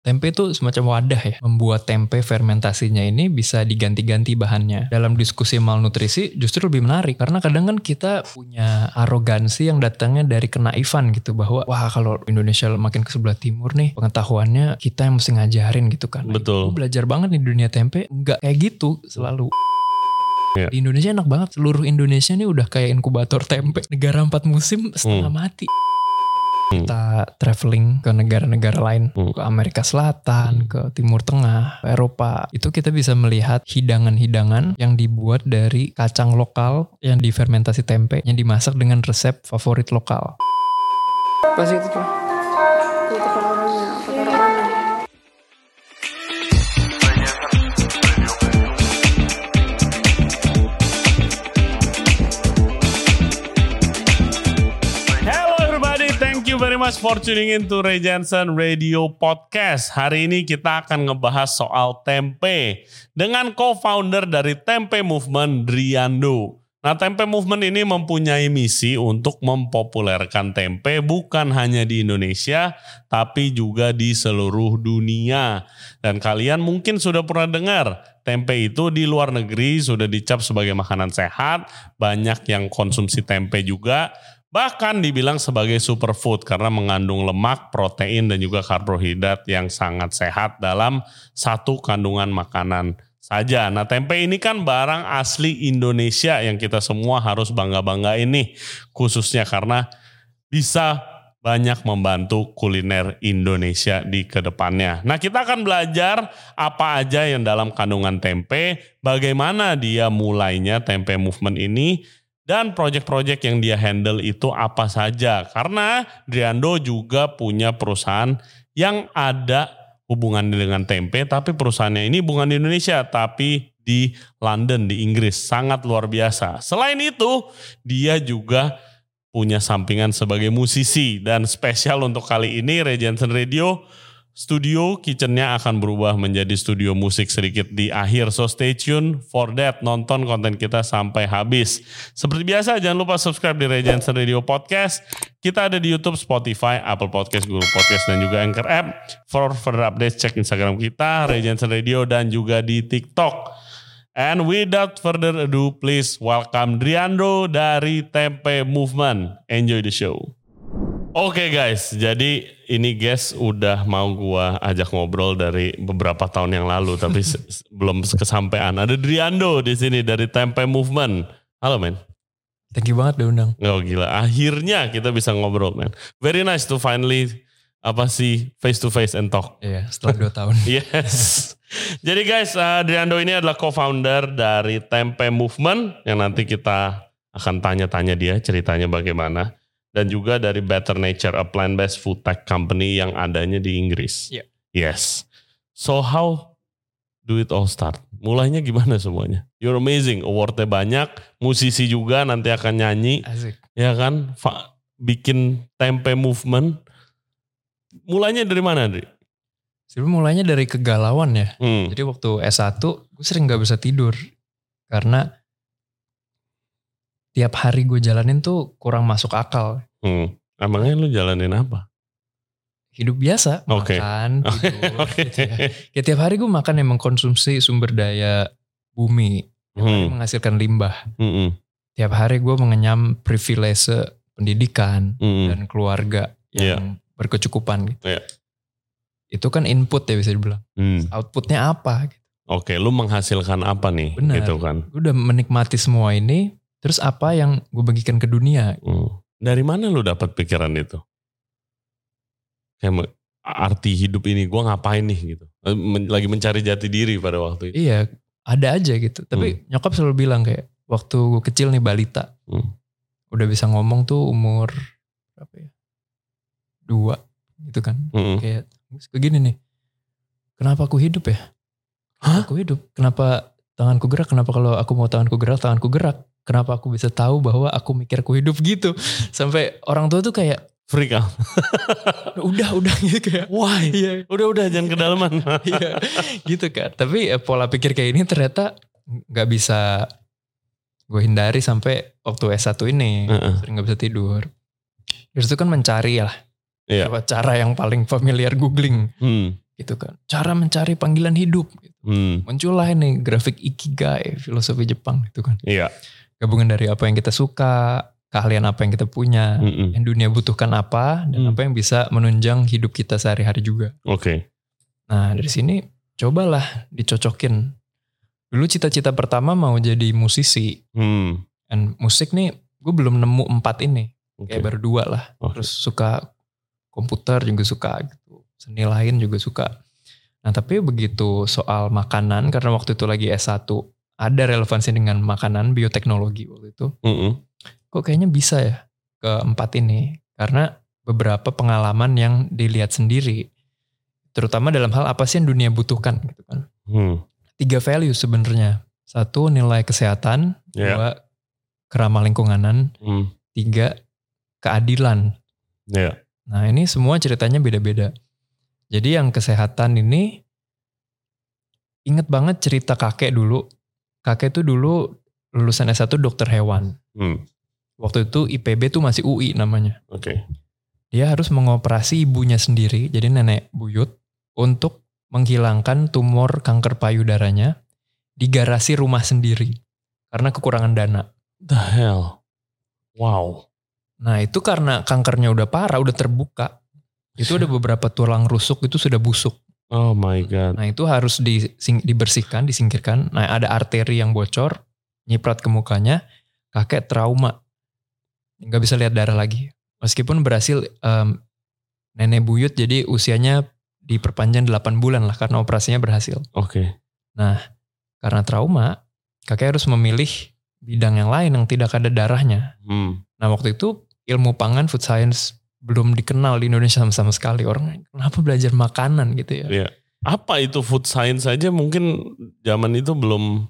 Tempe itu semacam wadah ya. Membuat tempe fermentasinya ini bisa diganti-ganti bahannya. Dalam diskusi malnutrisi justru lebih menarik. Karena kadang kan kita punya arogansi yang datangnya dari kenaifan gitu. Bahwa wah kalau Indonesia makin ke sebelah timur nih pengetahuannya kita yang mesti ngajarin gitu kan. Betul. Gue belajar banget di dunia tempe. Enggak kayak gitu selalu. Ya. Di Indonesia enak banget. Seluruh Indonesia nih udah kayak inkubator tempe. Negara empat musim setengah Hmm. mati. Kita traveling ke negara-negara lain, Hmm. ke Amerika Selatan, ke Timur Tengah, ke Eropa. Itu kita bisa melihat hidangan-hidangan yang dibuat dari kacang lokal yang difermentasi tempe, yang dimasak dengan resep favorit lokal. Pas itu tuh. Very much for tuning in to Ray Jensen Radio Podcast. Hari ini kita akan ngebahas soal tempe dengan co-founder dari Tempe Movement, Driando. Nah, Tempe Movement ini mempunyai misi untuk mempopulerkan tempe bukan hanya di Indonesia, tapi juga di seluruh dunia. Dan kalian mungkin sudah pernah dengar, tempe itu di luar negeri sudah dicap sebagai makanan sehat, banyak yang konsumsi tempe juga, bahkan dibilang sebagai superfood karena mengandung lemak, protein, dan juga karbohidrat yang sangat sehat dalam satu kandungan makanan saja. Nah tempe ini kan barang asli Indonesia yang kita semua harus bangga-bangga ini khususnya karena bisa banyak membantu kuliner Indonesia di ke depannya. Nah kita akan belajar apa aja yang dalam kandungan tempe, bagaimana dia mulainya tempe movement ini, dan project-project yang dia handle itu apa saja. Karena Driando juga punya perusahaan yang ada hubungan dengan tempe, tapi perusahaannya ini bukan di Indonesia, tapi di London, di Inggris. Sangat luar biasa. Selain itu, dia juga punya sampingan sebagai musisi. Dan spesial untuk kali ini, Ray Jensen Radio, studio kitchennya akan berubah menjadi studio musik sedikit di akhir. So stay tune for that. Nonton konten kita sampai habis. Seperti biasa, jangan lupa subscribe di Jensen Radio Podcast. Kita ada di YouTube, Spotify, Apple Podcast, Google Podcast, dan juga Anchor App. For further updates, cek Instagram kita, Jensen Radio, dan juga di TikTok. And without further ado, please welcome Driando dari Tempe Movement. Enjoy the show. Oke guys, jadi ini guys udah mau gua ajak ngobrol dari beberapa tahun yang lalu, tapi se- belum kesampaian. Ada Driando di sini dari Tempe Movement. Halo men. Thank you banget udah undang. Oh gila, akhirnya kita bisa ngobrol men. Very nice to finally apa sih face to face and talk. Iya, setelah dua tahun. Yes. Jadi guys, uh, Driando ini adalah co-founder dari Tempe Movement yang nanti kita akan tanya-tanya dia ceritanya bagaimana dan juga dari Better Nature, a plant-based food tech company yang adanya di Inggris. Iya. Yes. So how do it all start? Mulainya gimana semuanya? You're amazing, awardnya banyak, musisi juga nanti akan nyanyi, Asik. ya kan? Fa- bikin Tempe Movement. Mulainya dari mana, Dri? Sebenarnya mulainya dari kegalauan ya. Hmm. Jadi waktu S1 gue sering gak bisa tidur. Karena tiap hari gue jalanin tuh kurang masuk akal. Hmm. Emangnya lu jalanin apa? Hidup biasa, Oke. makan, tidur. oke. gitu ya. Ya tiap hari gue makan yang mengkonsumsi sumber daya bumi. Hari Hmm. menghasilkan limbah. Hmm. Tiap hari gue mengenyam privilege pendidikan Hmm. dan keluarga yang berkecukupan gitu. Iya. Itu kan input ya bisa dibilang. Hmm. Outputnya apa? gitu. Oke, lu menghasilkan apa nih? Benar. Gitu kan. Gue udah menikmati semua ini. Terus apa yang gue bagikan ke dunia? Hmm. Dari mana lu dapat pikiran itu? Kayak arti hidup ini gue ngapain nih gitu. Eh, Lagi mencari jati diri pada waktu itu. Iya, ada aja gitu. Tapi nyokap selalu bilang kayak waktu gue kecil nih balita, Hmm. udah bisa ngomong tuh umur berapa ya? Dua gitu kan. Hmm. Kayak kayak gini nih. Kenapa aku hidup ya? Hah? Aku hidup. Kenapa tanganku gerak? Kenapa kalau aku mau tanganku gerak, tanganku gerak? Kenapa aku bisa tahu bahwa aku mikir aku hidup gitu? Sampai orang tua tuh kayak Freak out. udah udah gitu kayak Why? iya Udah udah jangan kedalaman. iya gitu kan tapi eh, pola pikir kayak ini ternyata nggak bisa gue hindari sampai waktu S1 ini Heeh. sering nggak bisa tidur terus itu kan mencari lah Iya. apa cara yang paling familiar googling Hmm. gitu kan. Cara mencari panggilan hidup. Gitu. Hmm. Muncullah ini grafik ikigai, filosofi Jepang gitu kan. Iya. Gabungan dari apa yang kita suka, keahlian apa yang kita punya, Mm-mm. yang dunia butuhkan apa, dan Hmm. apa yang bisa menunjang hidup kita sehari-hari juga. Oke. Nah dari sini cobalah dicocokin. Dulu cita-cita pertama mau jadi musisi. Hmm. Dan musik nih gue belum nemu empat ini. Oke. Kayak baru dua lah. Oke. Terus suka komputer juga suka gitu. Seni lain juga suka. Nah tapi begitu soal makanan karena waktu itu lagi S1 ada relevansi dengan makanan bioteknologi waktu itu. Mm-mm. Kok kayaknya bisa ya ke empat ini. Karena beberapa pengalaman yang dilihat sendiri. Terutama dalam hal apa sih yang dunia butuhkan gitu kan. Hmm. Tiga value sebenarnya. Satu nilai kesehatan. Iya. Dua keramah lingkunganan. Hmm. Tiga keadilan. Iya. Nah ini semua ceritanya beda-beda. Jadi yang kesehatan ini inget banget cerita kakek dulu. Kakek tuh dulu lulusan S1 dokter hewan. Hmm. Waktu itu IPB tuh masih UI namanya. Oke. Dia harus mengoperasi ibunya sendiri, jadi nenek buyut, untuk menghilangkan tumor kanker payudaranya di garasi rumah sendiri. Karena kekurangan dana. The hell. Wow. Nah itu karena kankernya udah parah, udah terbuka. Itu ada beberapa tulang rusuk itu sudah busuk. Oh my god. Nah itu harus dising- dibersihkan, disingkirkan. Nah ada arteri yang bocor, nyiprat ke mukanya, kakek trauma. Nggak bisa lihat darah lagi. Meskipun berhasil em, nenek buyut jadi usianya diperpanjang 8 bulan lah karena operasinya berhasil. Oke. Karena trauma, kakek harus memilih bidang yang lain yang tidak ada darahnya. Hmm. Nah waktu itu ilmu pangan, food science belum dikenal di Indonesia sama, sama sekali. Orang kenapa belajar makanan gitu ya. Iya. Apa itu food science aja mungkin zaman itu belum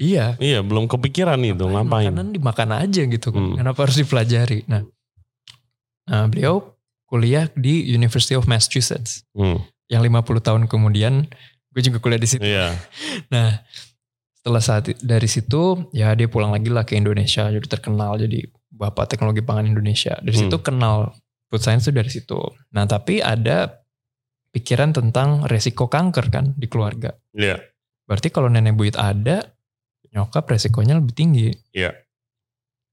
Iya, iya belum kepikiran itu ngapain. Makanan dimakan aja gitu kan. Hmm. Kenapa harus dipelajari? Nah, nah, beliau kuliah di University of Massachusetts. Hmm. Yang 50 tahun kemudian gue juga kuliah di situ. Iya. Nah, setelah saat dari situ ya dia pulang lagi lah ke Indonesia jadi terkenal jadi bapak teknologi pangan Indonesia. Dari Hmm. situ kenal food science itu dari situ. Nah, tapi ada pikiran tentang resiko kanker kan di keluarga. Iya. Berarti kalau nenek buyut ada, nyokap resikonya lebih tinggi. Iya.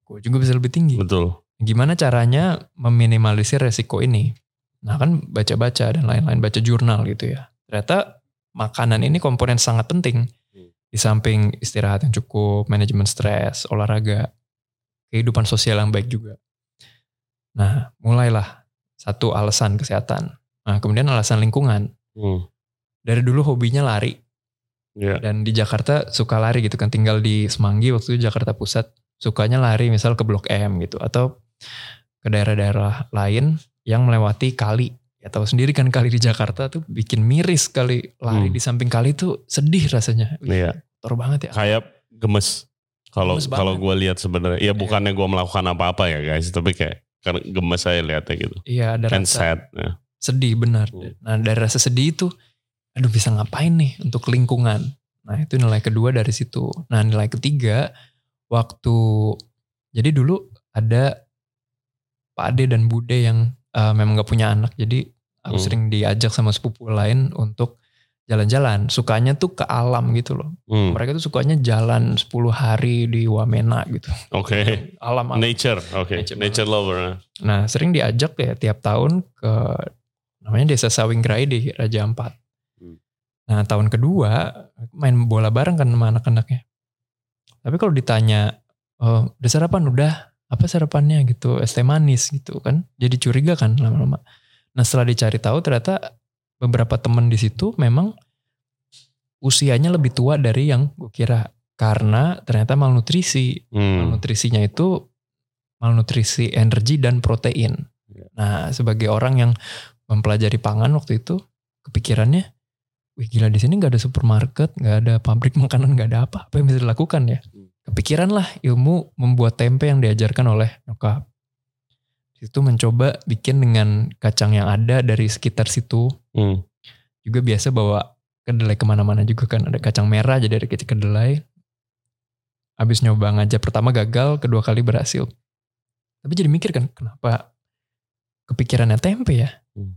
Gue juga bisa lebih tinggi. Betul. Gimana caranya meminimalisir resiko ini? Nah kan baca-baca dan lain-lain, baca jurnal gitu ya. Ternyata makanan ini komponen sangat penting. Hmm. Di samping istirahat yang cukup, manajemen stres, olahraga, kehidupan sosial yang baik juga. Nah mulailah satu alasan kesehatan. Nah kemudian alasan lingkungan. Hmm. Dari dulu hobinya lari. Iya. Dan di Jakarta suka lari gitu kan. Tinggal di Semanggi waktu itu Jakarta Pusat. Sukanya lari misal ke Blok M gitu. Atau ke daerah-daerah lain yang melewati kali. Ya tahu sendiri kan kali di Jakarta tuh bikin miris kali. Lari Hmm. di samping kali tuh sedih rasanya. Iya. Kotor banget ya. Kayak gemes. Kalau kalau gue lihat sebenarnya, ya bukannya gue melakukan apa-apa ya guys, tapi kayak karena gemes saya lihatnya gitu. Iya ada And rasa sad. Ya. sedih benar. Hmm. Nah dari rasa sedih itu, aduh bisa ngapain nih untuk lingkungan. Nah itu nilai kedua dari situ. Nah nilai ketiga, waktu, jadi dulu ada Pak Ade dan Bude yang eh, memang gak punya anak. Jadi aku Hmm. sering diajak sama sepupu lain untuk jalan-jalan. Sukanya tuh ke alam gitu loh. Hmm. Mereka tuh sukanya jalan 10 hari di Wamena gitu. Oke. Alam, alam. Nature. Oke. Nature Nature, lover. Nah sering diajak ya tiap tahun ke namanya Desa Sawingrai di Raja Ampat. Hmm. Nah tahun kedua main bola bareng kan sama anak-anaknya. Tapi kalau ditanya, oh, udah sarapan? Udah. Apa sarapannya gitu? Es teh manis gitu kan. Jadi curiga kan lama-lama. Nah setelah dicari tahu ternyata beberapa temen di situ memang usianya lebih tua dari yang gue kira. Karena ternyata malnutrisi Hmm. nutrisinya itu malnutrisi energi dan protein. Ya. Nah, sebagai orang yang mempelajari pangan waktu itu, kepikirannya, wih gila di sini nggak ada supermarket, nggak ada pabrik makanan, nggak ada apa, apa yang bisa dilakukan ya? Hmm. Kepikiran lah ilmu membuat tempe yang diajarkan oleh nyokap. Itu mencoba bikin dengan kacang yang ada dari sekitar situ. Hmm. Juga biasa bawa kedelai ke mana-mana juga kan. Ada kacang merah jadi ada kecil kedelai. Habis nyoba ngajak pertama gagal, kedua kali berhasil. Tapi jadi mikir kan kenapa kepikirannya tempe ya? Hmm.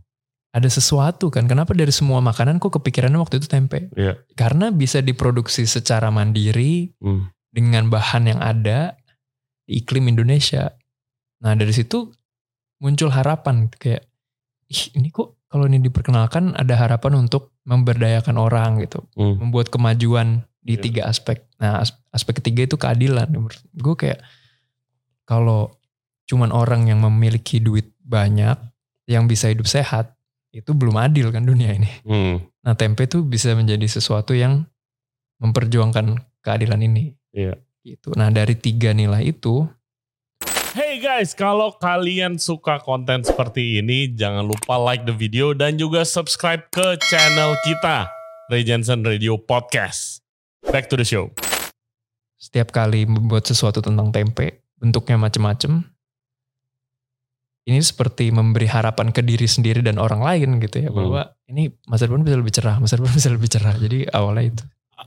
ada sesuatu kan. Kenapa dari semua makanan kok kepikirannya waktu itu tempe? Iya. Karena bisa diproduksi secara mandiri Hmm. dengan bahan yang ada di iklim Indonesia. Nah dari situ muncul harapan kayak ih ini kok kalau ini diperkenalkan ada harapan untuk memberdayakan orang gitu, Hmm. membuat kemajuan di Iya. tiga aspek. Nah as- aspek ketiga itu keadilan. Menurut gue kayak kalau cuman orang yang memiliki duit banyak yang bisa hidup sehat itu belum adil kan dunia ini. Hmm. Nah tempe tuh bisa menjadi sesuatu yang memperjuangkan keadilan ini. Iya. Gitu. Nah dari tiga nilai itu, Hey guys, kalau kalian suka konten seperti ini, jangan lupa like the video dan juga subscribe ke channel kita, Ray Jensen Radio Podcast. Back to the show. setiap kali membuat sesuatu tentang tempe, bentuknya macam-macam, ini seperti memberi harapan ke diri sendiri dan orang lain gitu ya, Hmm. bahwa ini masa depan bisa lebih cerah, masa depan bisa lebih cerah. Jadi awalnya itu.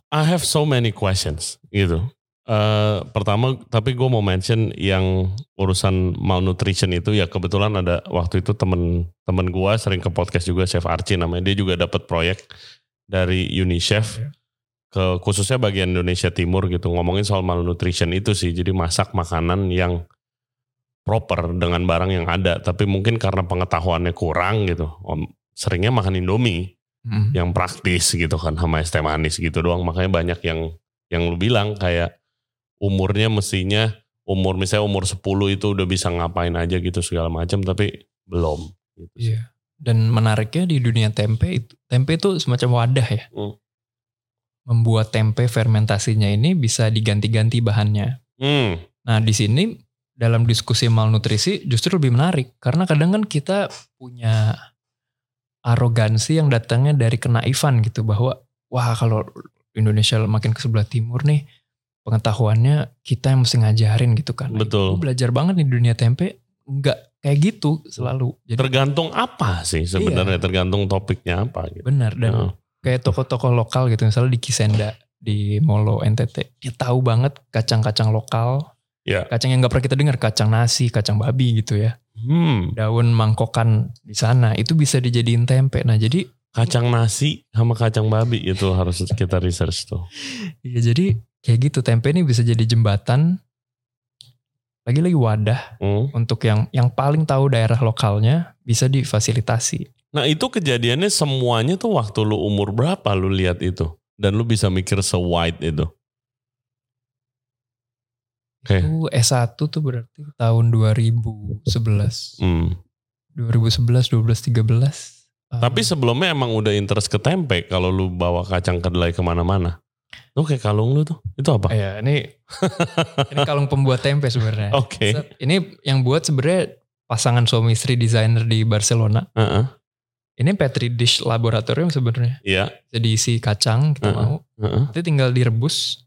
I have so many questions gitu. Eh, pertama, tapi gue mau mention yang urusan malnutrition itu ya kebetulan ada waktu itu temen temen gue sering ke podcast juga Chef Archie namanya dia juga dapat proyek dari UNICEF Iya. ke khususnya bagian Indonesia Timur gitu ngomongin soal malnutrition itu sih jadi masak makanan yang proper dengan barang yang ada tapi mungkin karena pengetahuannya kurang gitu om seringnya makan Indomie Mm. yang praktis gitu kan sama es teh manis gitu doang makanya banyak yang yang lu bilang kayak umurnya mestinya umur misalnya umur 10 itu udah bisa ngapain aja gitu segala macam tapi belum gitu. Iya. Dan menariknya di dunia tempe itu, tempe itu semacam wadah ya. Hmm. Membuat tempe fermentasinya ini bisa diganti-ganti bahannya. Hmm, Nah di sini dalam diskusi malnutrisi justru lebih menarik karena kadang kan kita punya arogansi yang datangnya dari kenaifan gitu bahwa wah kalau Indonesia makin ke sebelah timur nih pengetahuannya kita yang mesti ngajarin gitu kan. Betul. Gue belajar banget nih di dunia tempe nggak kayak gitu selalu. Jadi tergantung apa sih sebenarnya tergantung topiknya apa gitu. benar dan Heeh. kayak toko-toko lokal gitu misalnya di Kisenda di Molo NTT dia tahu banget kacang-kacang lokal Ya. kacang yang nggak pernah kita dengar kacang nasi kacang babi gitu ya Hmm, daun mangkokan di sana itu bisa dijadiin tempe nah jadi kacang nasi sama kacang babi itu harus kita research tuh. ya jadi kayak gitu tempe ini bisa jadi jembatan lagi-lagi wadah Hmm. untuk yang yang paling tahu daerah lokalnya bisa difasilitasi Nah itu kejadiannya semuanya tuh waktu lu umur berapa lu lihat itu dan lu bisa mikir se-wide itu. Oke. itu S1 tuh berarti tahun 2011 Hmm. 2011 12 13 Tapi sebelumnya emang udah interest ke tempe kalau lu bawa kacang kedelai ke mana-mana. Lu kayak kalung lu tuh, itu apa? ya ini ini kalung pembuat tempe sebenarnya. Oke. Set, Ini yang buat sebenarnya pasangan suami istri desainer di Barcelona. Heeh. Ini Petri Dish Laboratorium sebenarnya. Iya. Jadi isi kacang kita Heeh. mau. Heeh. Nanti tinggal direbus,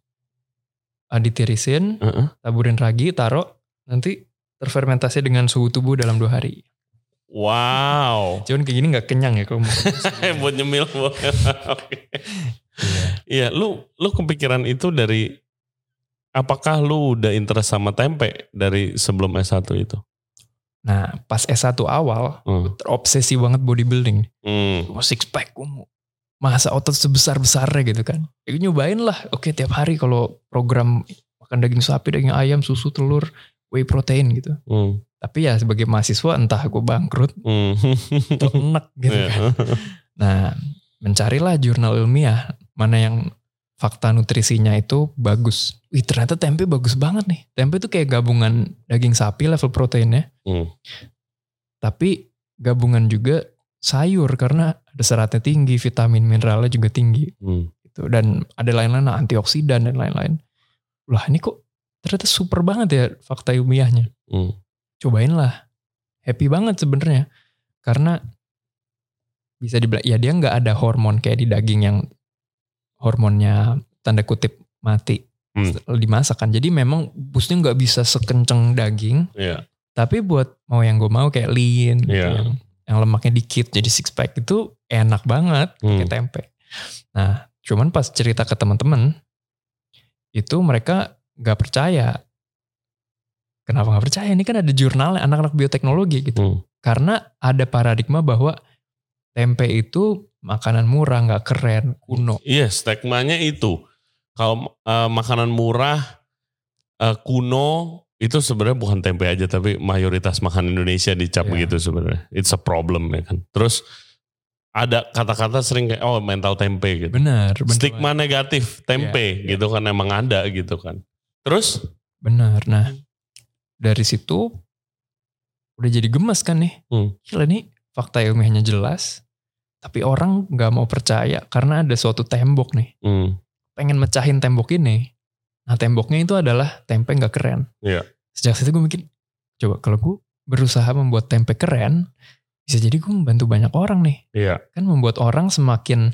ah, ditirisin, Heeh. taburin ragi, taruh. Nanti terfermentasi dengan suhu tubuh dalam dua hari. Wow. Cuman kayak gini nggak kenyang ya mau. buat nyemil. Iya, lu lu kepikiran itu dari apakah lu udah interest sama tempe dari sebelum S1 itu? Nah pas S1 awal, Hmm. terobsesi banget bodybuilding. Hmm. mau six pack, gue mau masa otot sebesar-besarnya gitu kan. Ya nyobain lah, oke tiap hari kalau program makan daging sapi, daging ayam, susu, telur, whey protein gitu. Hmm. Tapi ya sebagai mahasiswa entah gue bangkrut Hmm. atau enak gitu kan. Iya. Nah mencarilah jurnal ilmiah mana yang fakta nutrisinya itu bagus. Wih ternyata tempe bagus banget nih. Tempe itu kayak gabungan daging sapi level proteinnya. Hmm. Tapi gabungan juga sayur karena ada seratnya tinggi, vitamin mineralnya juga tinggi. Hmm. gitu dan ada lain-lain antioksidan dan lain-lain. Lah ini kok ternyata super banget ya fakta ilmiahnya. Hmm. Cobain lah. Happy banget sebenarnya karena bisa dibilang ya dia nggak ada hormon kayak di daging yang hormonnya tanda kutip mati Hmm. dimasak kan. Jadi memang busnya nggak bisa sekenceng daging. Iya. Tapi buat mau yang gue mau kayak lean, gitu, Iya. yang, yang lemaknya dikit jadi six pack itu enak banget Hmm. tempe. Nah, cuman pas cerita ke teman-teman itu mereka nggak percaya. Kenapa nggak percaya? Ini kan ada jurnalnya anak-anak bioteknologi gitu. Hmm. Karena ada paradigma bahwa tempe itu makanan murah, nggak keren, kuno. Iya, stigmanya itu. Kalau eh, makanan murah, eh, kuno, itu sebenarnya bukan tempe aja, tapi mayoritas makan Indonesia dicap Iya. begitu sebenarnya. It's a problem ya kan. Terus ada kata-kata sering kayak, oh mental tempe gitu. Benar, benar. Stigma negatif tempe Iya, iya. gitu kan emang ada gitu kan. Terus, Benar. Nah, dari situ udah jadi gemes kan nih. Hmm. Gila nih fakta ilmiahnya jelas, tapi orang nggak mau percaya karena ada suatu tembok nih. hmm, Pengen mecahin tembok ini. Nah temboknya itu adalah tempe nggak keren. Iya. Sejak situ gue mikir, coba kalau gue berusaha membuat tempe keren, bisa jadi gue membantu banyak orang nih. iya, Kan membuat orang semakin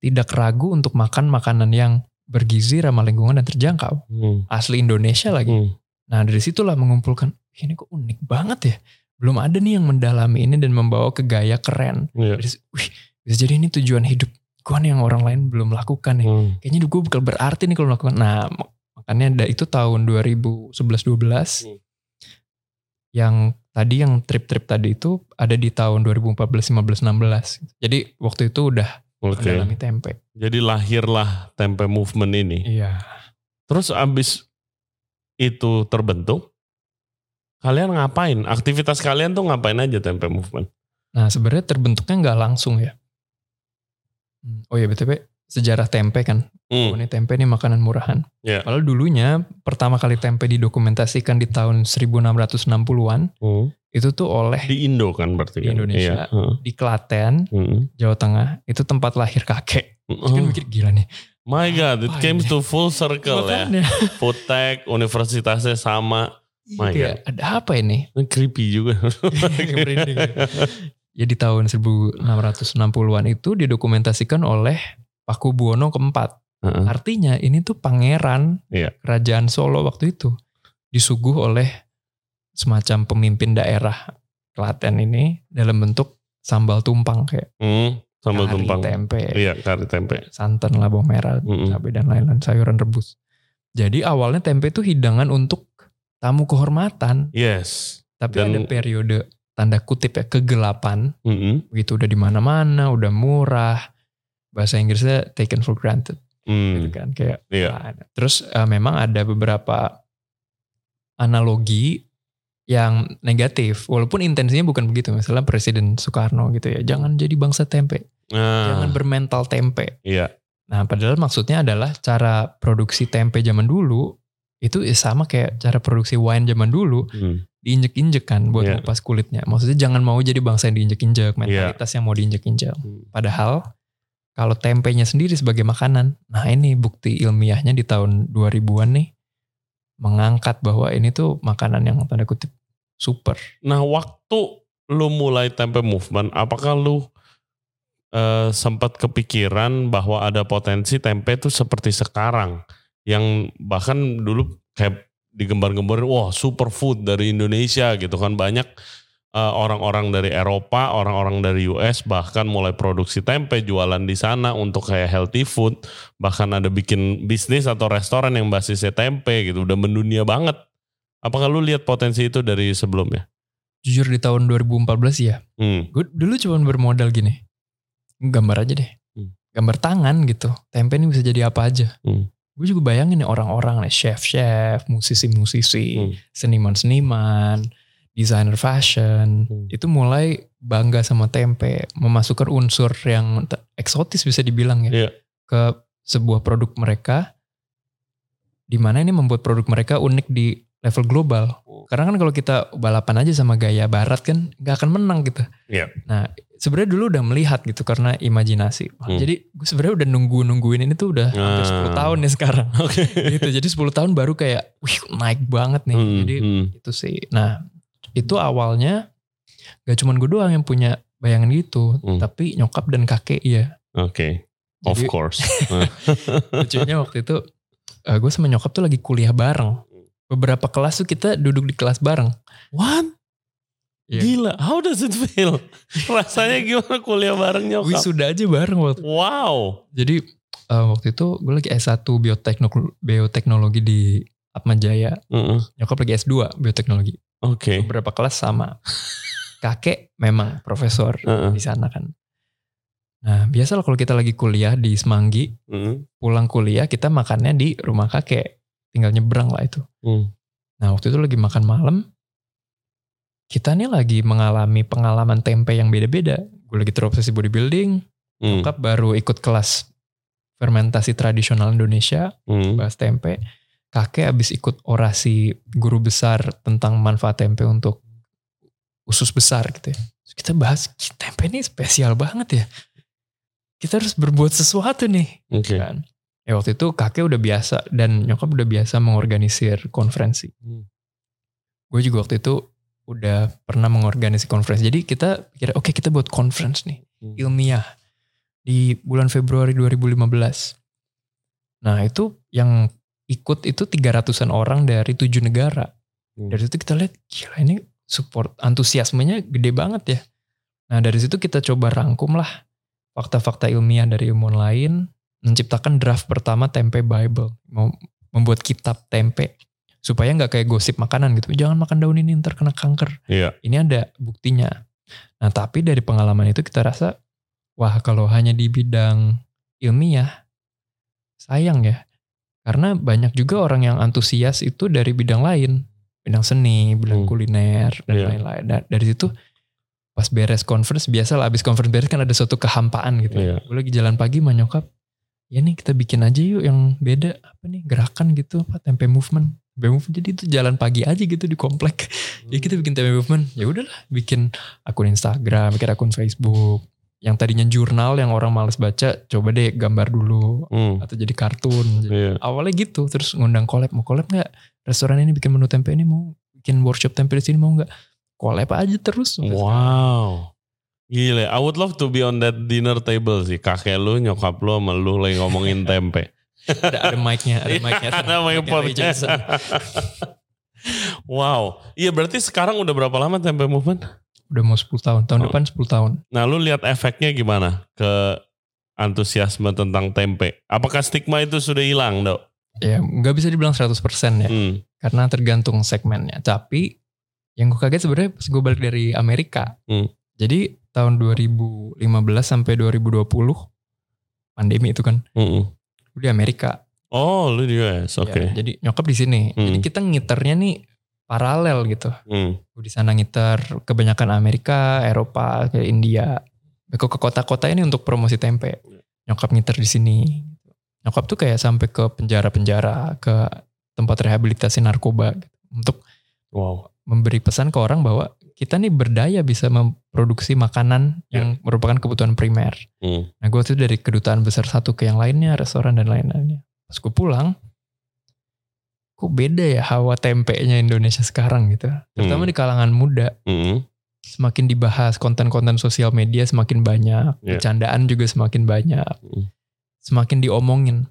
tidak ragu untuk makan makanan yang bergizi, ramah lingkungan dan terjangkau. hmm, Asli Indonesia lagi. hmm, Nah dari situlah mengumpulkan, "Ih, ini kok unik banget ya. Belum ada nih yang mendalami ini dan membawa ke gaya keren. iya, Dari Wih, bisa jadi ini tujuan hidup gue nih yang orang lain belum lakukan nih. hmm, Kayaknya gue bakal berarti nih kalau melakukan. Nah mak- makanya ada itu tahun 2011-12. Hmm. Yang tadi yang trip-trip tadi itu ada di tahun 2014-15-16. Jadi waktu itu udah oke. mendalami tempe. Jadi lahirlah tempe movement ini. Iya. Terus abis itu terbentuk, kalian ngapain? Aktivitas kalian tuh ngapain aja tempe movement? Nah sebenarnya terbentuknya nggak langsung ya. Hmm, Oh ya BTW sejarah tempe kan. Oh, Hmm, ini tempe ini makanan murahan. Iya. Kalau dulunya pertama kali tempe didokumentasikan di tahun 1660-an hmm. itu tuh oleh Di Indo kan berarti Di kan? Indonesia. Iya. heeh. di Klaten, Hmm. Jawa Tengah itu tempat lahir kakek. Terus kan Oh, mikir gila nih. My God, it came to full circle ya. Makanya. Tech, universitasnya sama. My Kayak, ada apa ini? Creepy juga. Merinding. ya di tahun 1660-an itu didokumentasikan oleh Paku Buwono keempat. Artinya ini tuh pangeran Iya. kerajaan Solo waktu itu disuguh oleh semacam pemimpin daerah Klaten ini dalam bentuk sambal tumpang kayak Hmm, sambal kari tumpang. tempe, Iya, kari tempe. santan, bawang merah, Mm-mm. cabai dan lain-lain sayuran rebus. Jadi awalnya tempe itu hidangan untuk tamu kehormatan, Yes. tapi Dan- ada periode tanda kutip ya kegelapan, Mm-mm. begitu udah di mana-mana, udah murah, bahasa Inggrisnya taken for granted, gitu Hmm, kan kayak nggak ada. Terus eh, memang ada beberapa analogi yang negatif, walaupun intensinya bukan begitu. Misalnya Presiden Soekarno gitu ya, jangan jadi bangsa tempe, Nah, jangan bermental tempe. iya. Nah, padahal maksudnya adalah cara produksi tempe zaman dulu itu ya sama kayak cara produksi wine zaman dulu, Hmm. diinjek-injek kan buat Iya. ngupas kulitnya. Maksudnya jangan mau jadi bangsa yang diinjek-injek, mentalitas yang mau diinjek-injek. Hmm. Padahal kalau tempenya sendiri sebagai makanan, nah ini bukti ilmiahnya di tahun 2000-an nih mengangkat bahwa ini tuh makanan yang tanda kutip super. Nah, waktu lu mulai tempe movement, apakah lu eh, sempat kepikiran bahwa ada potensi tempe itu seperti sekarang yang bahkan dulu kayak digembar-gembarin wah superfood dari Indonesia gitu kan banyak eh, orang-orang dari Eropa, orang-orang dari US bahkan mulai produksi tempe jualan di sana untuk kayak healthy food, bahkan ada bikin bisnis atau restoran yang basisnya tempe gitu, udah mendunia banget. Apakah lu lihat potensi itu dari sebelumnya? Jujur di tahun 2014 ya, Hmm. gue dulu cuma bermodal gini, gambar aja deh, Hmm. gambar tangan gitu. Tempe ini bisa jadi apa aja. Hmm. Gue juga bayangin nih orang-orang nih, chef-chef, musisi-musisi, Hmm. seniman-seniman, desainer fashion, Hmm. itu mulai bangga sama tempe, memasukkan unsur yang eksotis bisa dibilang ya Iya. ke sebuah produk mereka, di mana ini membuat produk mereka unik di level global. Hmm. Karena kan kalau kita balapan aja sama gaya barat kan nggak akan menang gitu. Iya. Nah sebenarnya dulu udah melihat gitu karena imajinasi. Wah, Hmm. Jadi gue sebenarnya udah nunggu nungguin ini tuh udah hampir Ah. 10 tahun nih sekarang. Oke. gitu. Jadi 10 tahun baru kayak, wih naik banget nih. Hmm, Jadi hmm. itu sih. Nah itu awalnya gak cuman gue doang yang punya bayangan gitu, Hmm. tapi nyokap dan kakek iya. Oke. Of Jadi course. lucunya waktu itu gue sama nyokap tuh lagi kuliah bareng. Beberapa kelas tuh kita duduk di kelas bareng. What? Iya. Gila. How does it feel? Rasanya gimana kuliah bareng nyokap? Wisuda aja bareng waktu. Wow. Jadi eh, waktu itu gue lagi S1 bioteknologi, bioteknologi di Atmajaya. Mm-mm. Nyokap lagi S2 bioteknologi. Oke. Beberapa kelas sama. kakek memang profesor Heeh. di sana kan. Nah biasa kalau kita lagi kuliah di Semanggi, Mm. pulang kuliah kita makannya di rumah kakek, tinggal nyebrang lah itu. Hmm. Nah waktu itu lagi makan malam, kita nih lagi mengalami pengalaman tempe yang beda-beda. Gue lagi terobsesi bodybuilding, Hmm. Baru ikut kelas fermentasi tradisional Indonesia, Hmm. bahas tempe. Kakek habis ikut orasi guru besar tentang manfaat tempe untuk usus besar gitu ya. Terus kita bahas "Gila, tempe ini spesial banget ya. Kita harus berbuat sesuatu nih. Oke. Kan. Ya waktu itu kakek udah biasa dan nyokap udah biasa mengorganisir konferensi. Hmm. Gue juga waktu itu udah pernah mengorganisir konferensi. Jadi kita kira oke kita buat conference nih Hmm. ilmiah di bulan Februari 2015. Nah itu yang ikut itu 300an orang dari tujuh negara. Hmm. Dari situ kita lihat gila ini support antusiasmenya gede banget ya. Nah dari situ kita coba rangkum lah fakta-fakta ilmiah dari ilmuwan lain, menciptakan draft pertama tempe Bible, mau membuat kitab tempe supaya nggak kayak gosip makanan gitu. Jangan makan daun ini ntar kena kanker Iya. ini ada buktinya. Nah tapi dari pengalaman itu kita rasa, wah kalau hanya di bidang ilmiah, sayang ya. Karena banyak juga orang yang antusias itu dari bidang lain. Bidang seni, bidang Hmm. kuliner, dan Iya. lain-lain. Nah, dari situ pas beres conference, biasa lah abis conference beres kan ada suatu kehampaan gitu. Iya. Gue lagi jalan pagi sama nyokap, ya nih kita bikin aja yuk yang beda. Apa nih, gerakan gitu, apa tempe movement. Tempe movement, jadi itu jalan pagi aja gitu di komplek. Ya kita bikin tempe movement. Ya udahlah, bikin akun Instagram, bikin akun Facebook. Yang tadinya jurnal yang orang males baca, coba deh gambar dulu Hmm. atau jadi kartun. Jadi, Iya. Awalnya gitu, terus ngundang collab, mau collab nggak? Restoran ini bikin menu tempe ini mau bikin workshop tempe di sini mau nggak? Collab aja terus. Wow. Gile, I would love to be on that dinner table sih. Kakek lu, nyokap lu, sama lu lagi ngomongin tempe. Ada, ada mic-nya, ada mic-nya. Ada mic. Johnson. wow. Iya berarti sekarang udah berapa lama tempe movement? Udah mau 10 tahun, tahun Oh. depan 10 tahun. Nah lu lihat efeknya gimana ke antusiasme tentang tempe? Apakah stigma itu sudah hilang dok? Ya nggak bisa dibilang 100% ya. Hmm. karena tergantung segmennya. Tapi yang gue kaget sebenarnya pas gue balik dari Amerika. Hmm. Jadi tahun 2015 sampai 2020 pandemi itu kan gue di Amerika. Oh lu di US, oke. Ya, jadi nyokap di sini. Jadi Hmm. kita ngiternya nih paralel gitu. Gue di sana ngiter kebanyakan Amerika, Eropa, ke India. Ke ke kota-kota ini untuk promosi tempe. Nyokap ngiter di sini. Nyokap tuh kayak sampai ke penjara-penjara, ke tempat rehabilitasi narkoba gitu. untuk Wow. memberi pesan ke orang bahwa kita nih berdaya bisa memproduksi makanan yang merupakan kebutuhan primer. Hmm. Nah gue waktu itu dari kedutaan besar satu ke yang lainnya, restoran dan lain-lainnya. Pas gue pulang, kok beda ya hawa tempenya Indonesia sekarang gitu. Terutama Hmm. di kalangan muda. Mm-mm. Semakin dibahas konten-konten sosial media semakin banyak. Iya. Bercandaan juga semakin banyak. Hmm. Semakin diomongin.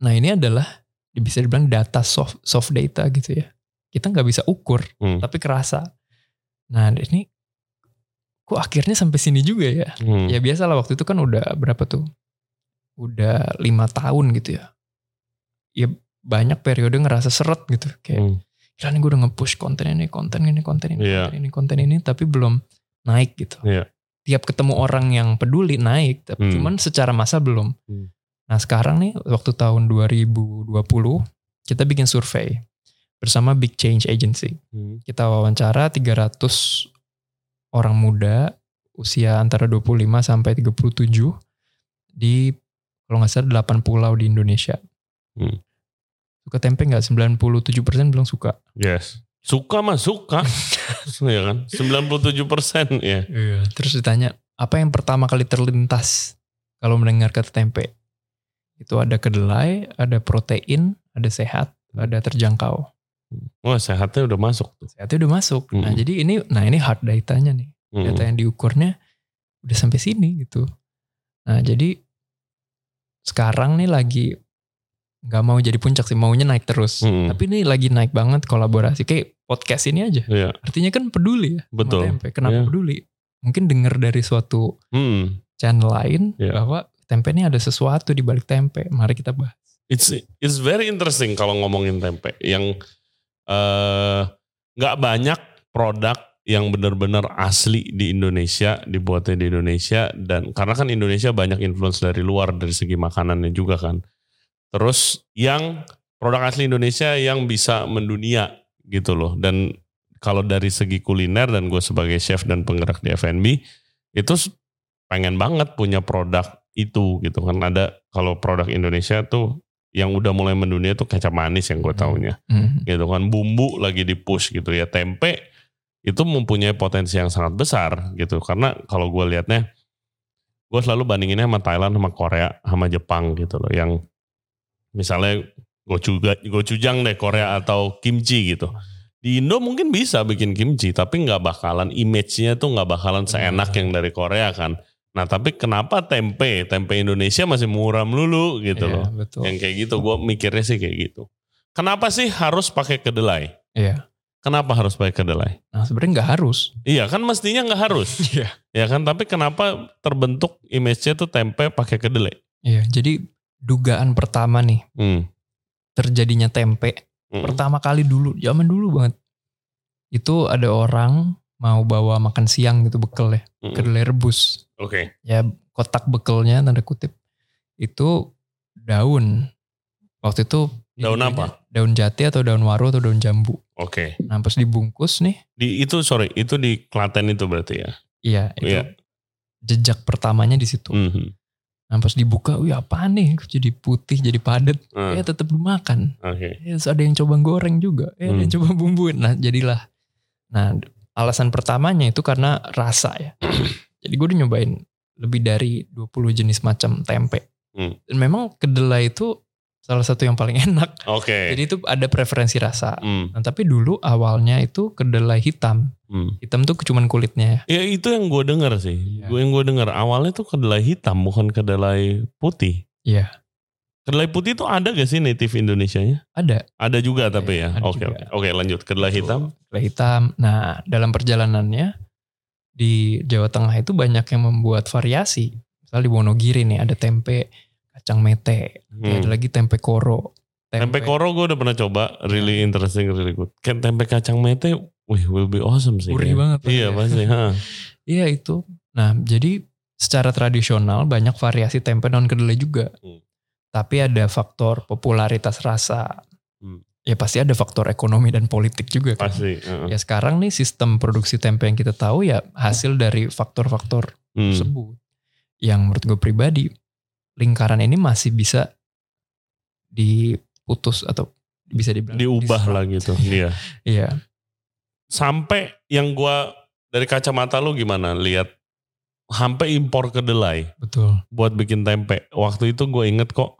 Nah ini adalah bisa dibilang data soft, soft data gitu ya. Kita nggak bisa ukur Hmm. tapi kerasa. Nah ini kok akhirnya sampai sini juga ya? Hmm. Ya biasa lah waktu itu kan udah berapa tuh? Udah lima tahun gitu ya. Ya banyak periode ngerasa seret gitu. Kayak Hmm. gila nih gue udah nge-push konten ini, konten ini, konten ini, Iya. konten ini, konten ini. Tapi belum naik gitu. Iya. Tiap ketemu orang yang peduli naik. Tapi Hmm. cuman secara massa belum. Hmm. Nah sekarang nih waktu tahun 2020 kita bikin survei bersama Big Change Agency Hmm. kita wawancara 300 orang muda usia antara 25 sampai 37 di kalau nggak salah 8 pulau di Indonesia. Hmm. Suka tempe nggak? 97% bilang suka. Yes. Suka mah suka. ya kan? 97 persen ya. Terus ditanya, apa yang pertama kali terlintas kalau mendengar kata tempe? Itu ada kedelai, ada protein, ada sehat, ada terjangkau. Wah sehatnya udah masuk tuh. Sehatnya udah masuk. Nah Hmm. jadi ini, nah ini hard datanya nih. Hmm. data yang diukurnya udah sampai sini gitu. Nah jadi sekarang nih lagi nggak mau jadi puncak sih maunya naik terus. Hmm. Tapi ini lagi naik banget kolaborasi kayak podcast ini aja. Iya. Artinya kan peduli ya Betul. tempe. Kenapa Iya. peduli? Mungkin denger dari suatu Hmm. channel lain Iya. bahwa tempe ini ada sesuatu di balik tempe. Mari kita bahas. It's it's very interesting kalau ngomongin tempe yang eh, nggak banyak produk yang benar-benar asli di Indonesia, dibuatnya di Indonesia dan karena kan Indonesia banyak influence dari luar dari segi makanannya juga kan. Terus yang produk asli Indonesia yang bisa mendunia gitu loh. Dan kalau dari segi kuliner dan gue sebagai chef dan penggerak di F&B itu pengen banget punya produk itu gitu kan. Ada kalau produk Indonesia tuh yang udah mulai mendunia tuh kecap manis yang gue taunya. Hmm. gitu kan bumbu lagi di push gitu ya. Tempe itu mempunyai potensi yang sangat besar gitu. Karena kalau gue liatnya gue selalu bandinginnya sama Thailand sama Korea sama Jepang gitu loh. Yang misalnya gochuga gochujang deh Korea atau kimchi gitu. Di Indo mungkin bisa bikin kimchi tapi nggak bakalan image-nya tuh nggak bakalan seenak yang dari Korea kan nah tapi kenapa tempe tempe Indonesia masih murah melulu gitu Iya, loh betul. yang kayak gitu gue mikirnya sih kayak gitu kenapa sih harus pakai kedelai Iya. kenapa harus pakai kedelai Nah sebenarnya nggak harus. iya kan mestinya nggak harus Iya. ya kan tapi kenapa terbentuk image-nya tuh tempe pakai kedelai Iya. Jadi dugaan pertama nih hmm. terjadinya tempe Hmm. pertama kali dulu zaman dulu banget itu ada orang mau bawa makan siang gitu bekal ya. Hmm. kedelai rebus. Oke. Ya kotak bekelnya tanda kutip itu daun. Waktu itu Daun apa? daun jati atau daun waru atau daun jambu. Oke. Nah pas dibungkus nih. Di itu sorry itu di Klaten itu berarti ya? Iya itu Iya. jejak pertamanya di situ. Mhm. nah pas dibuka wih apa nih? Jadi putih jadi padat? Ah, ya tetap dimakan. Oke. Ya, terus ada yang coba goreng juga, ya, ada yang Hmm. coba bumbuin. Nah, jadilah. Nah, alasan pertamanya itu karena rasa ya. Jadi gue udah nyobain lebih dari 20 jenis macam tempe. Hmm. Dan memang kedelai itu salah satu yang paling enak. oke Jadi itu ada preferensi rasa. Hmm, Nah, tapi dulu awalnya itu kedelai hitam. hmm. Hitam tuh cuman kulitnya ya. ya itu yang gue dengar sih Iya. gue yang gue dengar awalnya tuh kedelai hitam bukan kedelai putih Iya. Kedelai putih itu ada gak sih native Indonesia-nya Ada ada juga tapi ya Iya, ada oke oke oke lanjut kedelai hitam kedelai hitam. Nah, dalam perjalanannya di Jawa Tengah itu banyak yang membuat variasi. Misal di Wonogiri nih ada tempe kacang mete, Hmm. ada lagi tempe koro. Tempe koro gue udah pernah coba, really interesting, really good. Kayak tempe kacang mete, wih will be awesome sih. Gurih kayaknya. banget pasti Iya ya. pasti. Iya itu. Nah, jadi secara tradisional banyak variasi tempe non kedelai juga. Hmm. Tapi ada faktor popularitas rasa. Hmm. Ya pasti ada faktor ekonomi dan politik juga kan. Pasti. heeh. Ya sekarang nih sistem produksi tempe yang kita tahu ya hasil dari faktor-faktor Hmm. tersebut. Yang menurut gue pribadi, lingkaran ini masih bisa diputus atau bisa dibilang Diubah lah gitu. Iya. Iya. Sampai yang gua dari kacamata lu gimana lihat sampai impor kedelai Betul. buat bikin tempe. Waktu itu gue inget kok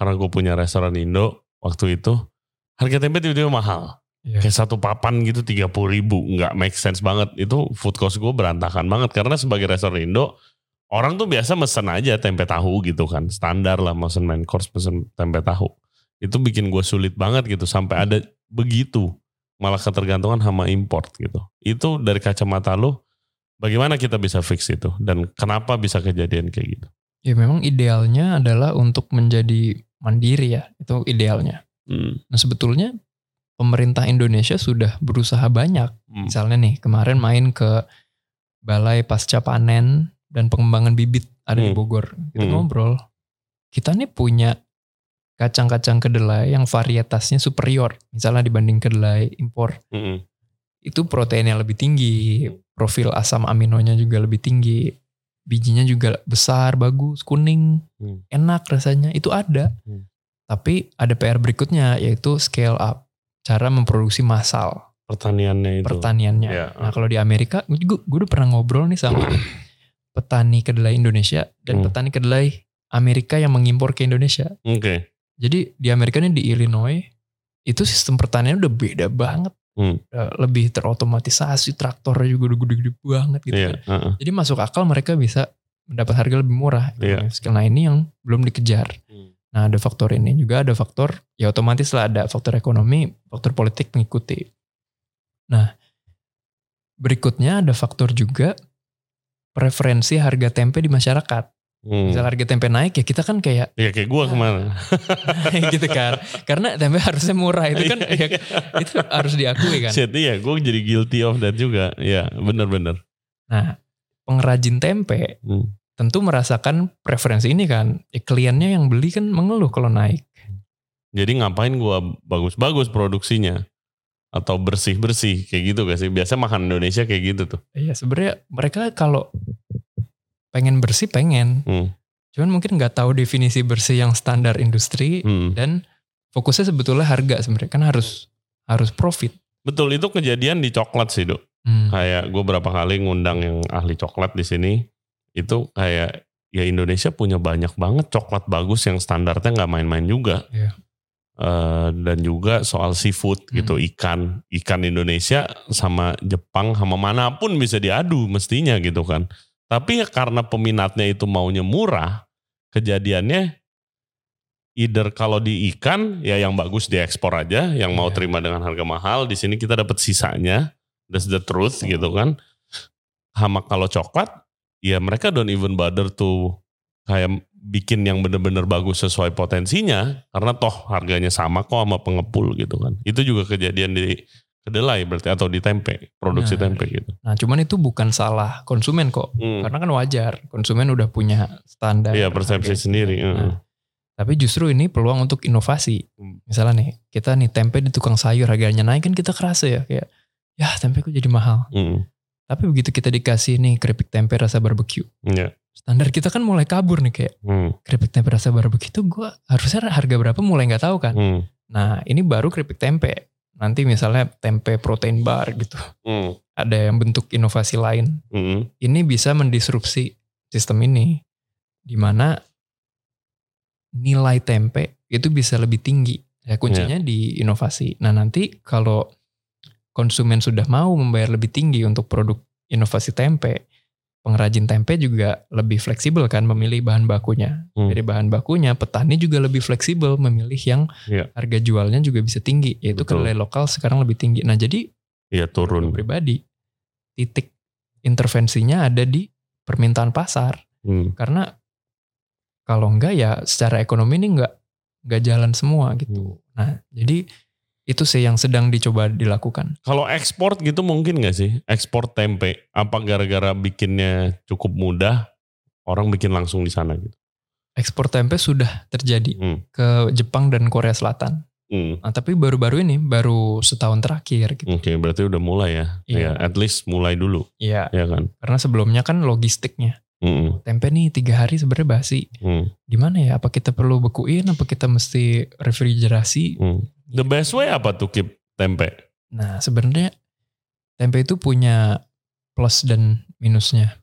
karena gue punya restoran Indo waktu itu harga tempe tiba-tiba mahal. Iya. Kayak satu papan gitu 30 ribu. Nggak make sense banget. Itu food cost gue berantakan banget. Karena sebagai restoran Indo, orang tuh biasa mesen aja tempe tahu gitu kan. Standar lah mesen main course pesen tempe tahu. Itu bikin gue sulit banget gitu. Sampai ada begitu. Malah ketergantungan sama import gitu. Itu dari kacamata lo, bagaimana kita bisa fix itu? Dan kenapa bisa kejadian kayak gitu? Ya memang idealnya adalah untuk menjadi mandiri ya. Itu idealnya. Hmm. Nah sebetulnya pemerintah Indonesia sudah berusaha banyak. Hmm. Misalnya nih kemarin main ke Balai Pasca Panen dan Pengembangan Bibit ada di Hmm. Bogor. Kita Hmm. ngobrol. Kita nih punya kacang-kacang kedelai yang varietasnya superior. Misalnya dibanding kedelai impor. Hmm. Itu proteinnya lebih tinggi. Profil asam aminonya juga lebih tinggi. Bijinya juga besar, bagus, kuning. Hmm. Enak rasanya. Itu ada. Hmm. Tapi ada PR berikutnya yaitu scale up. Cara memproduksi massal Pertaniannya itu. pertaniannya. Iya. Nah kalau di Amerika, gue, gue udah pernah ngobrol nih sama petani kedelai Indonesia dan Hmm. petani kedelai Amerika yang mengimpor ke Indonesia. Oke. Jadi di Amerika ini di Illinois itu sistem pertanian udah beda banget. Hmm. Eh, Lebih terotomatisasi, traktornya juga udah gede-gede banget gitu. Iya. kan. heeh. Jadi masuk akal mereka bisa mendapat harga lebih murah. Iya. Skill nah ini yang belum dikejar. Hmm. Nah ada faktor ini juga ada faktor ya otomatis lah ada faktor ekonomi, faktor politik mengikuti. Nah berikutnya ada faktor juga preferensi harga tempe di masyarakat. Hmm. Misal harga tempe naik ya kita kan kayak Ya kayak gua ke mana. gitu kan. Karena tempe harusnya murah itu kan Iya, ya, itu harus diakui kan. Shit, iya gue jadi guilty of that juga. Ya bener-bener. Nah, pengrajin tempe Hmm. tentu merasakan preferensi ini kan. Ya, kliennya yang beli kan mengeluh kalau naik. Jadi ngapain gua bagus-bagus produksinya. Atau bersih-bersih kayak gitu gak sih? Biasa makan Indonesia kayak gitu tuh. Iya sebenarnya mereka kalau pengen bersih pengen. Hmm. Cuman mungkin nggak tahu definisi bersih yang standar industri Hmm. dan fokusnya sebetulnya harga sebenarnya kan harus harus profit. Betul itu kejadian di coklat sih dok. Hmm. Kayak gue berapa kali ngundang yang ahli coklat di sini. Itu kayak ya Indonesia punya banyak banget coklat bagus yang standarnya nggak main-main juga. Iya. Eh, dan juga soal seafood gitu ikan ikan Indonesia sama Jepang sama mana pun bisa diadu mestinya gitu kan. Tapi ya karena peminatnya itu maunya murah, kejadiannya either kalau di ikan ya yang bagus diekspor aja, yang mau Iya. terima dengan harga mahal, di sini kita dapat sisanya. That's the truth gitu kan. Sama kalau coklat, ya mereka don't even bother to kayak bikin yang bener-bener bagus sesuai potensinya, karena toh harganya sama kok sama pengepul gitu kan. Itu juga kejadian di kedelai berarti atau di tempe, produksi Nah, tempe gitu. Nah cuman itu bukan salah konsumen kok. Hmm. Karena kan wajar konsumen udah punya standar. Iya persepsi harga. sendiri. Nah, heeh. tapi justru ini peluang untuk inovasi. Hmm. Misalnya nih kita nih tempe di tukang sayur harganya naik kan kita kerasa ya kayak ya tempe kok jadi mahal. Hmm. Tapi begitu kita dikasih nih keripik tempe rasa barbeque, Iya. standar kita kan mulai kabur nih kayak Hmm. keripik tempe rasa barbeque itu gue harusnya harga berapa mulai nggak tahu kan. Hmm. Nah ini baru keripik tempe. Nanti misalnya tempe protein bar gitu. Hmm. Ada yang bentuk inovasi lain. Hmm. Ini bisa mendisrupsi sistem ini. Di mana nilai tempe itu bisa lebih tinggi. Ya kuncinya di inovasi. Nah nanti kalau konsumen sudah mau membayar lebih tinggi untuk produk inovasi tempe, pengrajin tempe juga lebih fleksibel kan memilih bahan bakunya. Hmm. Dari bahan bakunya, petani juga lebih fleksibel memilih yang Iya. harga jualnya juga bisa tinggi. Yaitu Betul. kedelai lokal sekarang lebih tinggi. Nah jadi Iya turun. pribadi titik intervensinya ada di permintaan pasar. Hmm. Karena kalau enggak ya secara ekonomi ini enggak enggak jalan semua gitu. Nah, jadi itu sih yang sedang dicoba dilakukan. Kalau ekspor gitu mungkin nggak sih? Ekspor tempe. Apa gara-gara bikinnya cukup mudah, orang bikin langsung di sana gitu? Ekspor tempe sudah terjadi Hmm. ke Jepang dan Korea Selatan. Hmm. Nah, tapi baru-baru ini, baru setahun terakhir gitu. Oke, berarti udah mulai ya. Iya. Ya, at least mulai dulu, Iya, ya kan? karena sebelumnya kan logistiknya. Hmm. Tempe nih tiga hari sebenarnya basi. Hmm. Gimana ya? Apa kita perlu bekuin? Apa kita mesti refrigerasi? Hmm. The best way apa tuh keep tempe? Nah, sebenarnya tempe itu punya plus dan minusnya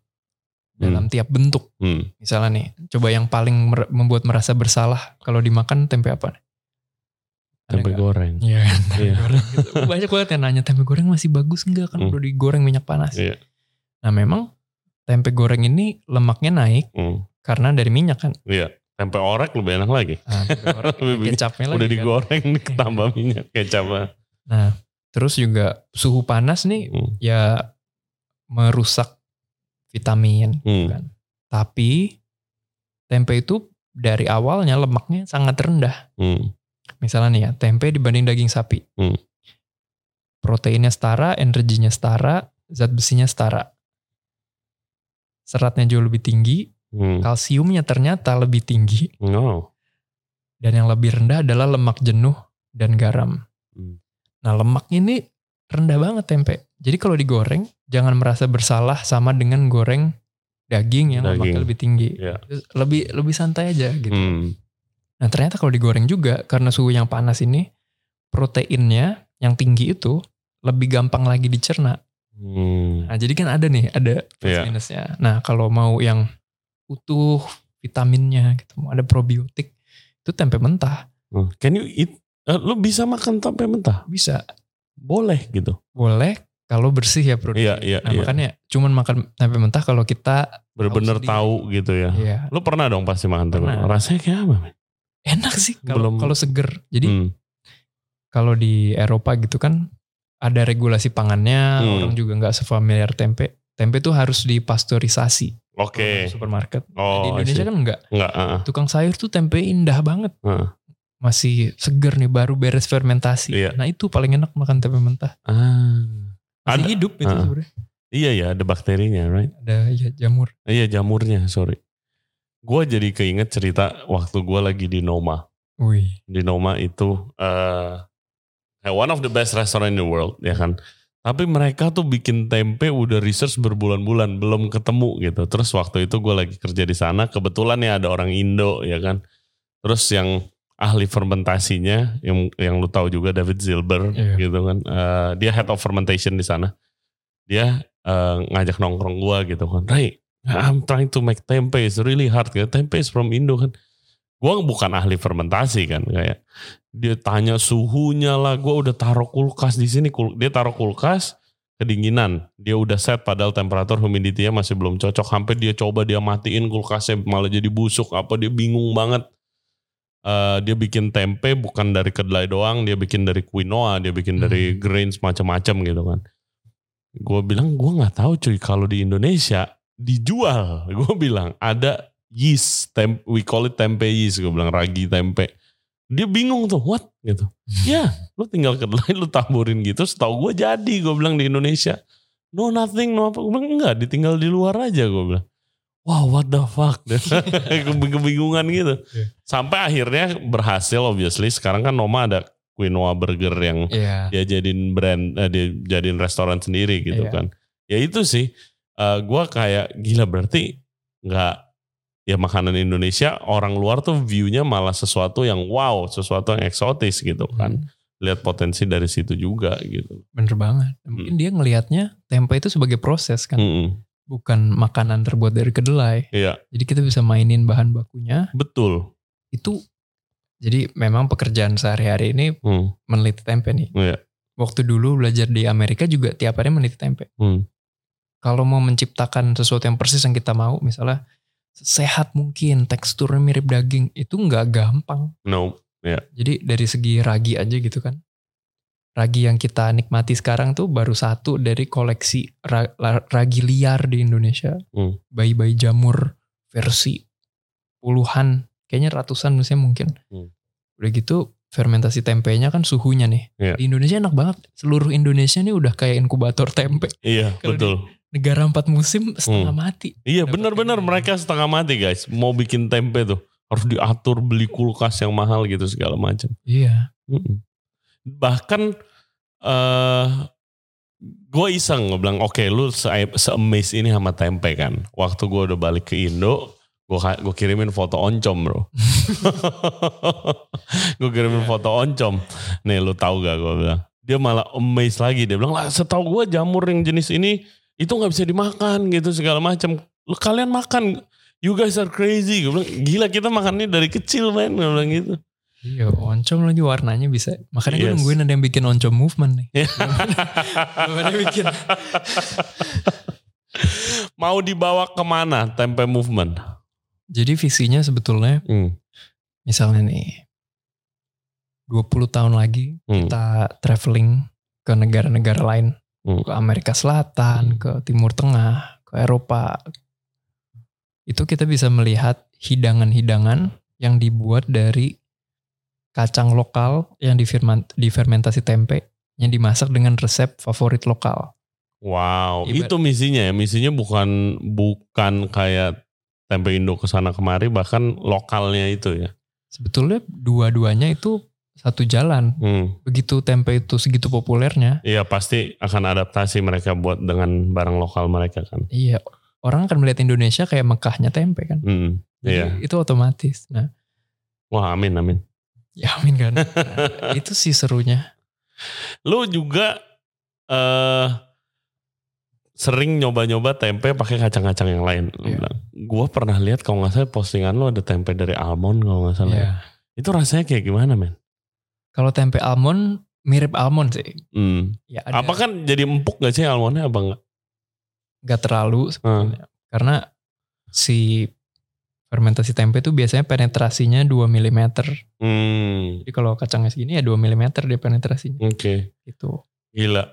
dalam tiap bentuk. Hmm. Misalnya nih, coba yang paling mer- membuat merasa bersalah kalau dimakan tempe apa? Ada Tempe nggak? goreng. Iya kan, tempe Iya. goreng. gitu. Banyak banget yang nanya tempe goreng masih bagus enggak kan Hmm. udah digoreng minyak panas. Iya. Nah, memang tempe goreng ini lemaknya naik Hmm. karena dari minyak kan. Iya. Tempe orek lebih enak lagi. Nah, Lebih- kecapnya lagi Udah kan. digoreng, ditambah minyak kecap. Nah, terus juga suhu panas nih Hmm. ya merusak vitamin Hmm. kan. Tapi tempe itu dari awalnya lemaknya sangat rendah. Hmm. Misalnya nih ya, tempe dibanding daging sapi. Hmm. Proteinnya setara, energinya setara, zat besinya setara. Seratnya jauh lebih tinggi, Hmm. kalsiumnya ternyata lebih tinggi, No. dan yang lebih rendah adalah lemak jenuh dan garam. Hmm. Nah lemak ini rendah banget tempe. Jadi kalau digoreng, jangan merasa bersalah sama dengan goreng daging yang Daging. lemaknya lebih tinggi. Iya. Lebih lebih santai aja gitu. Hmm. Nah ternyata kalau digoreng juga karena suhu yang panas ini proteinnya yang tinggi itu lebih gampang lagi dicerna. Hmm. Nah jadi kan ada nih ada plus Iya. minusnya. Nah kalau mau yang utuh vitaminnya gitu, mau ada probiotik itu tempe mentah Hmm. Can you eat? eh, lu bisa makan tempe mentah? bisa Boleh gitu. boleh kalau bersih ya produk. Iya, iya, Nah iya. makanya cuman makan tempe mentah kalau kita Bener-bener sendiri. tahu gitu ya. ya Lu pernah dong pasti makan tempe. Pernah. Rasanya kayak apa? enak sih kalau kalau seger. Jadi Hmm. kalau di Eropa gitu kan ada regulasi pangannya, Hmm. orang juga nggak sefamiliar tempe. Tempe tuh harus dipasteurisasi. Oke. supermarket. Oh, di Indonesia kan enggak. Enggak, uh, Tukang sayur tuh tempe indah banget. Heeh. Masih seger nih baru beres fermentasi. Iya. Nah itu paling enak makan tempe mentah. Ah. Masih Ada- hidup itu Ah. sebenarnya. Iya ya, ada bakterinya, right? Ada ya jamur. Iya jamurnya, sorry. Gue jadi keinget cerita waktu gue lagi di Noma. Wih. Di Noma itu eh one of the best restaurant in the world, ya kan. Tapi mereka tuh bikin tempe udah research berbulan-bulan belum ketemu gitu. Terus waktu itu gue lagi kerja di sana, kebetulan ya ada orang Indo, ya kan. Terus yang ahli fermentasinya, yang yang lu tahu juga David Zilber, Iya. gitu kan. Eh, dia head of fermentation di sana. Dia eh, ngajak nongkrong gue gitu kan. Ray, I'm trying to make tempe, it's really hard. Gitu. Tempe is from Indo kan. Gue bukan ahli fermentasi kan kayak dia tanya suhunya lah gue udah taruh kulkas di sini Kul- dia taruh kulkas kedinginan dia udah set padahal temperatur humidity-nya masih belum cocok sampai dia coba dia matiin kulkasnya malah jadi busuk apa dia bingung banget. Eh, dia bikin tempe bukan dari kedelai doang dia bikin dari quinoa dia bikin dari Hmm. grains macam-macam gitu kan. Gue bilang gue nggak tahu cuy kalau di Indonesia dijual. Gue bilang ada yeast tem we call it tempe yeast gue bilang ragi tempe. Dia bingung tuh what? Gitu. Ya lu tinggal kedelai lu taburin gitu setahu gue jadi gue bilang di Indonesia. No nothing no apa. Gue bilang enggak ditinggal di luar aja gue bilang. Wow what the fuck? Kebing- kebingungan gitu. Iya. sampai akhirnya berhasil obviously. Sekarang kan Noma ada quinoa burger yang Iya. dia jadiin brand eh, dia jadiin restoran sendiri gitu Iya. kan. Ya itu sih. Eh, gua kayak gila berarti nggak ya makanan Indonesia orang luar tuh viewnya malah sesuatu yang wow sesuatu yang eksotis gitu kan Hmm, lihat potensi dari situ juga gitu bener banget. Mungkin dia ngelihatnya tempe itu sebagai proses kan. Mm-mm. Bukan makanan terbuat dari kedelai. iya Jadi kita bisa mainin bahan bakunya. betul Itu jadi memang pekerjaan sehari-hari ini Hmm, meneliti tempe nih. iya Waktu dulu belajar di Amerika juga tiap hari meneliti tempe. Hmm. Kalau mau menciptakan sesuatu yang persis yang kita mau, misalnya sehat mungkin, teksturnya mirip daging, itu nggak gampang. no Jadi dari segi ragi aja gitu kan. Ragi yang kita nikmati sekarang tuh baru satu dari koleksi ragi liar di Indonesia. Hmm. Bayi-bayi jamur versi puluhan, kayaknya ratusan misalnya mungkin. Hmm. Udah gitu fermentasi tempenya kan suhunya nih. Iya. Di Indonesia enak banget. Seluruh Indonesia nih udah kayak inkubator tempe. iya Kalau betul Negara empat musim setengah mati. Iya benar-benar mereka setengah mati guys mau bikin tempe tuh harus diatur beli kulkas yang mahal gitu segala macam. Iya. Mm-mm. Bahkan eh gue iseng gue bilang oke lu se amaze ini sama tempe kan. Waktu gue udah balik ke Indo gue gue kirimin foto oncom bro. gue kirimin foto oncom. Nih lu tahu gak gue bilang. Dia malah amazed lagi dia bilang lah setahu gue jamur yang jenis ini itu nggak bisa dimakan gitu segala macam. Kalian makan You guys are crazy. Gue bilang, gila kita makannya dari kecil men. Gue bilang gitu. Iya, oncom lagi warnanya bisa. Makanya gue Yes. nungguin ada yang bikin oncom movement nih. Iya. Belum ada yang bikin. Mau dibawa ke mana tempe movement? Jadi visinya sebetulnya Hmm. misalnya nih 20 tahun lagi Hmm. kita traveling ke negara-negara lain, Hmm. ke Amerika Selatan, Hmm. ke Timur Tengah, ke Eropa. Itu kita bisa melihat hidangan-hidangan yang dibuat dari kacang lokal yang difermentasi tempe yang dimasak dengan resep favorit lokal. Wow, Ibarat- itu misinya ya. Misinya bukan bukan kayak tempe Indo ke sana kemari, bahkan lokalnya itu ya. Sebetulnya dua-duanya itu satu jalan. Hmm. Begitu tempe itu segitu populernya, Iya pasti akan adaptasi mereka buat dengan barang lokal mereka kan. iya orang akan melihat Indonesia kayak Mekahnya tempe kan. Hmm. Jadi Iya. itu otomatis. Nah, Wah amin amin. ya amin kan. Nah, itu sih serunya. Lu juga eh sering nyoba-nyoba tempe pakai kacang-kacang yang lain. Iya. Gua pernah lihat kalau nggak salah postingan lu ada tempe dari almond kalau nggak salah. ya. Iya. Itu rasanya kayak gimana men? Kalau tempe almond mirip almond sih. Hmm. Ya ada Apa kan jadi empuk gak sih almondnya apa enggak? nggak terlalu Hmm. sebetulnya. Karena si fermentasi tempe itu biasanya penetrasinya 2 mm. Hmm. Jadi kalau kacangnya segini ya 2 mm dia penetrasinya Oke. gitu. Gila.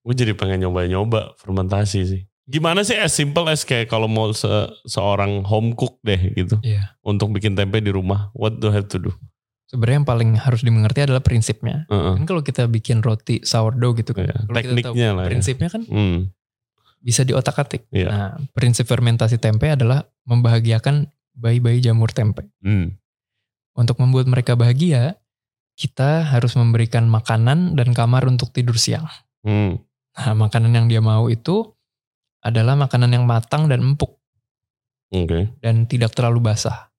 Gue jadi pengen nyoba-nyoba fermentasi sih. Gimana sih as simple as kayak kalau mau se- seorang home cook deh gitu Iya. untuk bikin tempe di rumah, what do I have to do? Sebenarnya yang paling harus dimengerti adalah prinsipnya. Heeh. Kan kalau kita bikin roti sourdough gitu kan. Iya, kalau kita tahu tekniknya lah ya. Prinsipnya kan Hmm, bisa diotak-atik. Iya. Nah, prinsip fermentasi tempe adalah membahagiakan bayi-bayi jamur tempe. hmm, Untuk membuat mereka bahagia, kita harus memberikan makanan dan kamar untuk tidur siang. hmm, Nah, makanan yang dia mau itu adalah makanan yang matang dan empuk oke. dan tidak terlalu basah.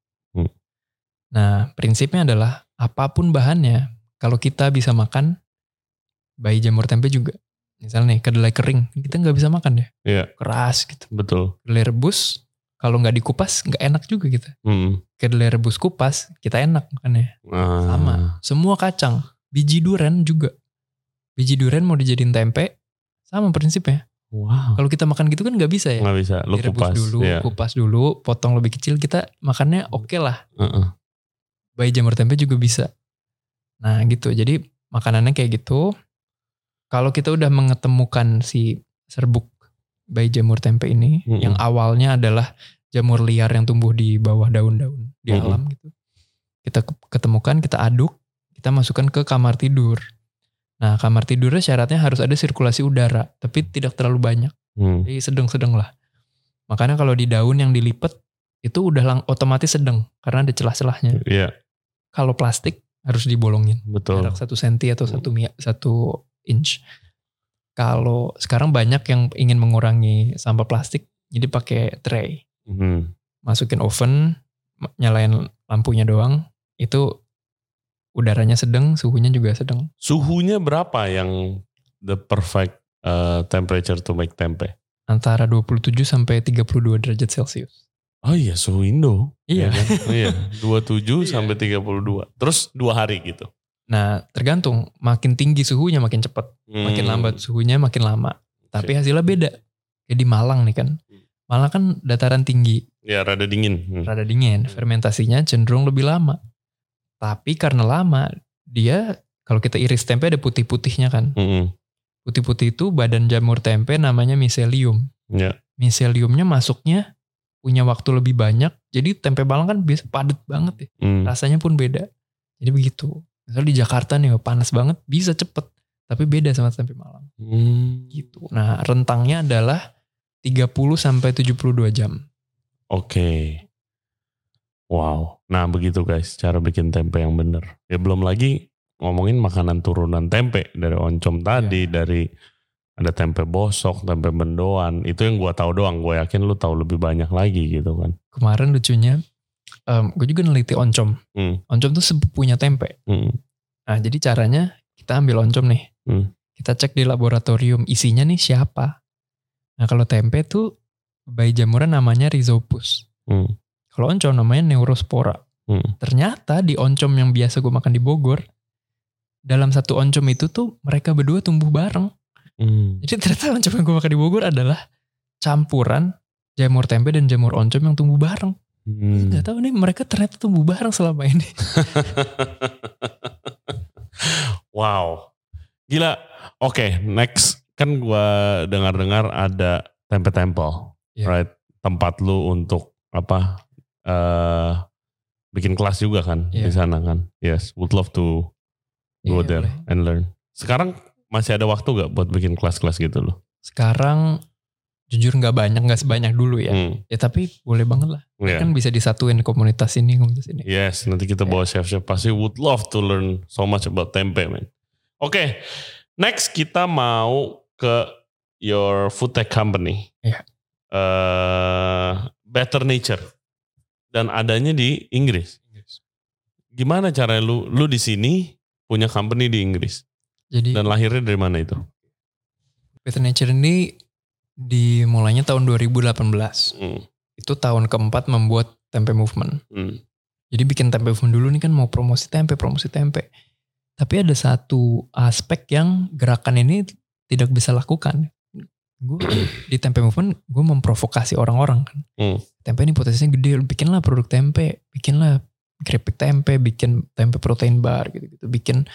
Nah, prinsipnya adalah apa pun bahannya, kalau kita bisa makan, bayi jamur tempe juga. Misalnya nih, kedelai kering, kita nggak bisa makan ya. Iya. Keras gitu. Betul. Kedelai rebus, kalau nggak dikupas, nggak enak juga kita. Hmm. Kedelai rebus kupas, kita enak makannya. Ah, Sama. Semua kacang. Biji duren juga. Biji duren mau dijadiin tempe, sama prinsipnya. Wow. Kalau kita makan gitu kan nggak bisa ya. Nggak bisa, lu Direbus kupas. dulu, Iya. kupas dulu, potong lebih kecil, kita makannya oke lah. Heeh. Bayi jamur tempe juga bisa. Nah gitu, jadi makanannya kayak gitu. Kalau kita udah mengetemukan si serbuk bayi jamur tempe ini, Mm-mm. yang awalnya adalah jamur liar yang tumbuh di bawah daun-daun di Mm-mm. alam gitu. Kita ke- ketemukan, kita aduk, kita masukkan ke kamar tidur. Nah kamar tidurnya syaratnya harus ada sirkulasi udara, tapi tidak terlalu banyak. Hmm. Jadi sedang-sedang lah. Makanya kalau di daun yang dilipat itu udah lang otomatis sedang karena ada celah-celahnya. Iya, Kalau plastik harus dibolongin betul. jarak satu senti atau satu mi- satu inch. Kalau sekarang banyak yang ingin mengurangi sampah plastik, jadi pakai tray, Hmm. masukin oven, nyalain lampunya doang, itu udaranya sedang, suhunya juga sedang. Suhunya berapa yang the perfect uh, temperature to make tempe? Antara 27 sampai 32 derajat Celcius. Oh iya, suhu Indo. Iya. Ya kan? iya, 27 Iya. sampai 32. Terus dua hari gitu. Nah, tergantung makin tinggi suhunya makin cepat. makin Hmm. lambat suhunya makin lama. Tapi hasilnya beda. Kayak di Malang nih kan. Malang kan dataran tinggi, Ya, rada dingin. Hmm. rada dingin. Fermentasinya cenderung lebih lama. Tapi karena lama, dia kalau kita iris tempe ada putih-putihnya kan. Hmm. Putih-putih itu badan jamur tempe namanya miselium. Ya. Miseliumnya masuknya punya waktu lebih banyak. Jadi tempe Malang kan biasa padat banget ya. Hmm. Rasanya pun beda. Jadi begitu. Misalnya di Jakarta nih panas banget bisa cepet. Tapi beda sama tempe Malang. Hmm. gitu. Nah, rentangnya adalah 30 sampai 72 jam. Oke. Wow. Nah begitu guys cara bikin tempe yang bener. Ya belum lagi ngomongin makanan turunan tempe dari oncom tadi, Iya. dari ada tempe bosok, tempe mendoan. Itu yang gua tahu doang. Gue yakin lu tahu lebih banyak lagi gitu kan. Kemarin lucunya, gue juga neliti oncom. Hmm. Oncom tuh sepupunya tempe. Hmm. Nah, jadi caranya kita ambil oncom nih. Hmm. Kita cek di laboratorium isinya nih siapa. Nah, kalau tempe tuh bayi jamuran namanya Rhizopus. Hmm. Kalau oncom namanya Neurospora. Hmm. Ternyata di oncom yang biasa gue makan di Bogor, dalam satu oncom itu tuh mereka berdua tumbuh bareng. Hmm. Jadi ternyata oncom yang gue makan di Bogor adalah campuran jamur tempe dan jamur oncom yang tumbuh bareng. Hmm. Gak tahu nih mereka ternyata tumbuh bareng selama ini. wow. Gila. Oke, next kan gua dengar-dengar ada tempe temple, Iya. right? Tempat lu untuk apa? eh bikin kelas juga kan di Iya. sana kan? Yes, would love to go Iya, there boleh. and learn. Sekarang masih ada waktu gak buat bikin kelas-kelas gitu loh? Sekarang jujur nggak banyak, nggak sebanyak dulu ya. Hmm, Ya tapi boleh banget lah. iya. Kan bisa disatuin komunitas ini, komunitas ini. Yes, nanti kita Iya. bawa chef-chef pasti would love to learn so much about tempe, man. Oke, next kita mau ke your food tech company. Iya. Eh, Better Nature dan adanya di Inggris. Gimana cara lu lu di sini punya company di Inggris Jadi dan lahirnya dari mana itu? Better Nature ini dimulainya tahun 2018. Hmm, Itu tahun keempat membuat tempe movement. hmm, Jadi bikin tempe movement dulu nih kan mau promosi tempe, promosi tempe. Tapi ada satu aspek yang gerakan ini tidak bisa lakukan. Gue di tempe movement, gue memprovokasi orang-orang kan. Hmm. Tempe ini potensinya gede, bikinlah produk tempe, bikinlah keripik tempe, bikin tempe protein bar gitu-gitu. Bikin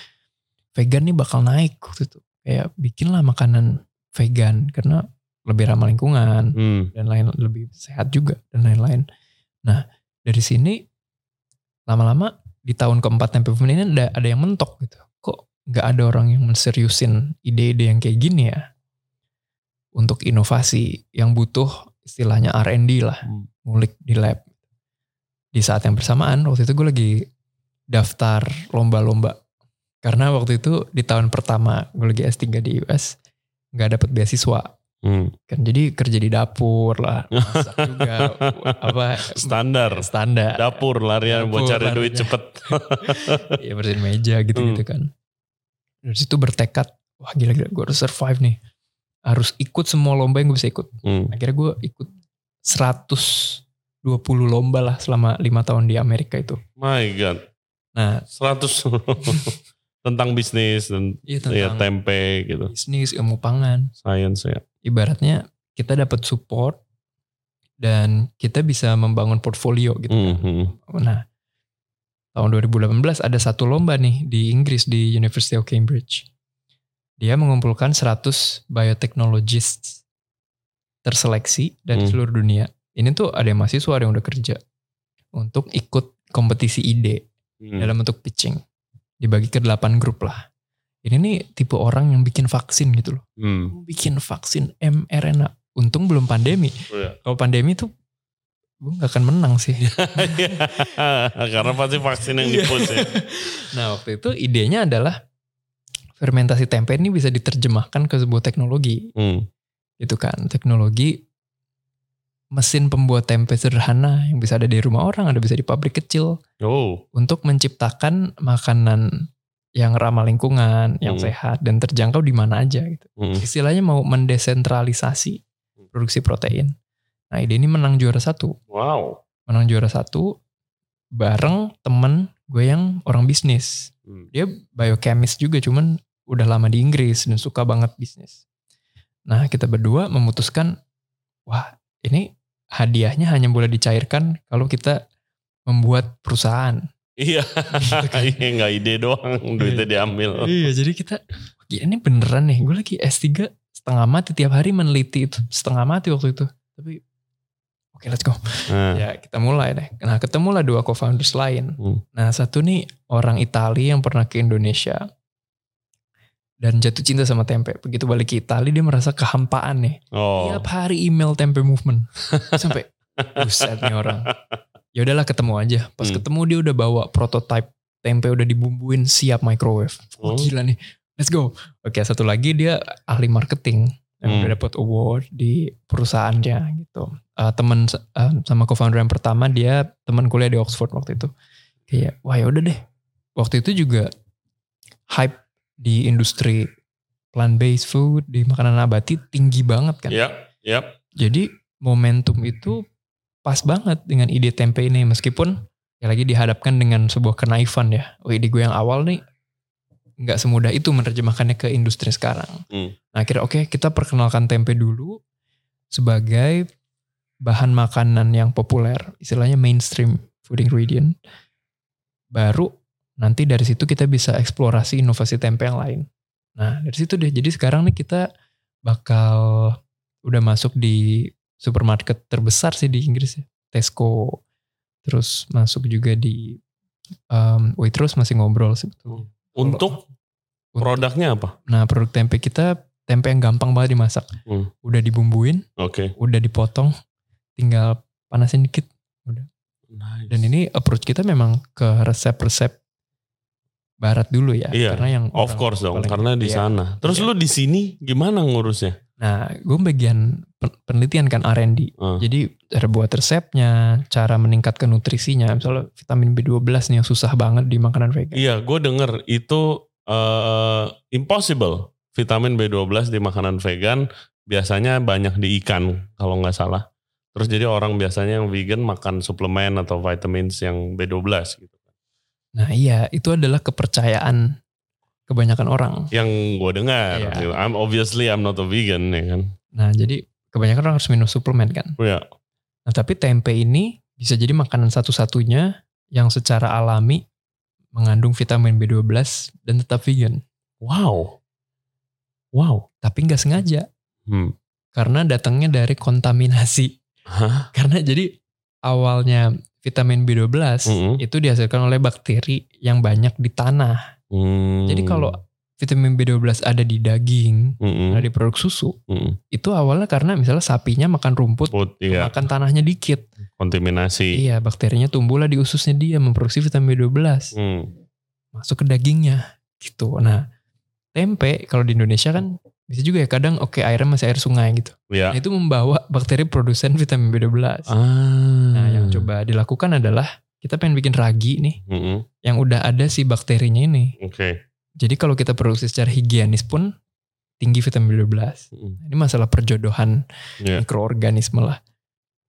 vegan nih bakal naik waktu itu. Kayak bikinlah makanan vegan karena lebih ramah lingkungan Hmm. dan lain lebih sehat juga dan lain-lain. Nah dari sini lama-lama di tahun keempat tempe movement ini ada ada yang mentok gitu. Kok nggak ada orang yang menseriusin ide-ide yang kayak gini ya? Untuk inovasi yang butuh istilahnya R&D lah, Hmm. ngulik di lab. Di saat yang bersamaan waktu itu gue lagi daftar lomba-lomba. Karena waktu itu di tahun pertama gue lagi S3 di US nggak dapet beasiswa Hmm. kan jadi kerja di dapur lah masak juga apa Standar. standar Dapur larian buat Dapur cari duit larinya. cepet. ya bersihin meja gitu gitu kan dari situ bertekad wah gila gila gue harus survive nih harus ikut semua lomba yang gue bisa ikut Hmm. akhirnya gue ikut 120 lomba lah selama lima tahun di Amerika itu My God. nah 100 tentang bisnis dan iya ya, tentang tempe gitu. bisnis ilmu pangan Science ya. ibaratnya kita dapat support dan kita bisa membangun portfolio gitu Hmm, kan. hmm. Nah, tahun 2018 ada satu lomba nih di Inggris di University of Cambridge. Dia mengumpulkan 100 biotechnologists terseleksi dari Hmm. seluruh dunia. Ini tuh ada yang mahasiswa, ada yang udah kerja untuk ikut kompetisi ide Hmm. dalam bentuk pitching. Dibagi ke 8 grup lah. Ini nih tipe orang yang bikin vaksin gitu loh. Hmm. Bikin vaksin mRNA. Untung belum pandemi. Oh, ya. Kalau pandemi tuh gue gak akan menang sih. Karena pasti vaksin yang Iya. dipush ya. Nah waktu itu idenya adalah fermentasi tempe ini bisa diterjemahkan ke sebuah teknologi Hmm. gitu kan teknologi mesin pembuat tempe sederhana yang bisa ada di rumah orang ada bisa di pabrik kecil Oh. untuk menciptakan makanan yang ramah lingkungan yang Hmm. sehat dan terjangkau di mana aja gitu Hmm. istilahnya mau mendesentralisasi produksi protein nah ide ini menang juara satu Wow. menang juara satu bareng temen gue yang orang bisnis Hmm. dia biochemist juga cuman udah lama di Inggris dan suka banget bisnis. Nah kita berdua memutuskan wah ini hadiahnya hanya boleh dicairkan kalau kita membuat perusahaan. Iya. Iya nggak ide doang duitnya diambil. Iya jadi kita "Gila, ini beneran nih gue lagi S3 setengah mati tiap hari meneliti itu setengah mati waktu itu tapi oke let's go Nah. ya kita mulai deh nah ketemulah dua co-founders lain Hmm. nah satu nih orang Italia yang pernah ke Indonesia dan jatuh cinta sama tempe. Begitu balik ke Italia dia merasa kehampaan nih. Oh. tiap hari email tempe movement. Sampai buset nih orang. Ya udahlah ketemu aja. Pas Hmm. ketemu dia udah bawa prototype tempe udah dibumbuin siap microwave. Oh. oh, gila nih. Let's go. Oke satu lagi dia ahli marketing. Yang Hmm. udah dapat award di perusahaannya gitu. Eh, temen eh, sama co-founder yang pertama dia teman kuliah di Oxford waktu itu. Kayak wah ya udah deh. Waktu itu juga hype di industri plant based food di makanan nabati tinggi banget kan Yap. Yap. jadi momentum itu pas banget dengan ide tempe ini meskipun ya lagi dihadapkan dengan sebuah kenaifan ya. Oh ide gue yang awal nih nggak semudah itu menerjemahkannya ke industri sekarang. Hmm. Nah akhirnya oke kita perkenalkan tempe dulu sebagai bahan makanan yang populer, istilahnya mainstream food ingredient. Baru nanti dari situ kita bisa eksplorasi inovasi tempe yang lain. Nah dari situ deh, jadi sekarang nih kita bakal udah masuk di supermarket terbesar sih di Inggris ya. Tesco. Terus masuk juga di um, Waitrose masih ngobrol sih. betul. Untuk Untuk- produknya apa? Nah produk tempe kita tempe yang gampang banget dimasak. Hmm. Udah dibumbuin, Oke. udah dipotong, tinggal panasin dikit. Nice. Dan ini approach kita memang ke resep-resep barat dulu ya. Iya, Karena yang Of orang course dong, karena di iya. sana. Terus Iya. lu di sini gimana ngurusnya? Nah gue bagian pen- penelitian kan R&D. Ah. Jadi cara buat resepnya, cara meningkatkan nutrisinya. Misalnya vitamin B12 nih yang susah banget di makanan vegan. Iya, gue denger itu eh, impossible. Vitamin B12 di makanan vegan biasanya banyak di ikan kalau nggak salah. Terus jadi orang biasanya yang vegan makan suplemen atau vitamins yang B12 gitu. Nah iya itu adalah kepercayaan kebanyakan orang. Yang gue dengar. Gitu. I'm obviously I'm not a vegan ya kan. Nah jadi kebanyakan orang harus minum suplemen kan. Iya. Nah tapi tempe ini bisa jadi makanan satu-satunya yang secara alami mengandung vitamin B12 dan tetap vegan. Wow. Wow. Tapi nggak sengaja. Hmm. karena datangnya dari kontaminasi. Hah? Karena jadi awalnya vitamin B12 Mm-mm. itu dihasilkan oleh bakteri yang banyak di tanah. Hmm. Jadi kalau vitamin B12 ada di daging, Mm-mm. ada di produk susu, Mm-mm. itu awalnya karena misalnya sapinya makan rumput, Put, iya, makan tanahnya dikit. kontaminasi. Iya, bakterinya tumbuhlah di ususnya dia memproduksi vitamin B12 Hmm. masuk ke dagingnya gitu. Nah, tempe kalau di Indonesia kan bisa juga ya kadang oke airnya masih air sungai gitu. Ya. Nah, itu membawa bakteri produsen vitamin B12. Ah. Nah, yang coba dilakukan adalah kita pengen bikin ragi nih Mm-mm. yang udah ada si bakterinya ini. Oke. Jadi kalau kita produksi secara higienis pun tinggi vitamin B12. Mm. Ini masalah perjodohan Yeah. mikroorganisme lah.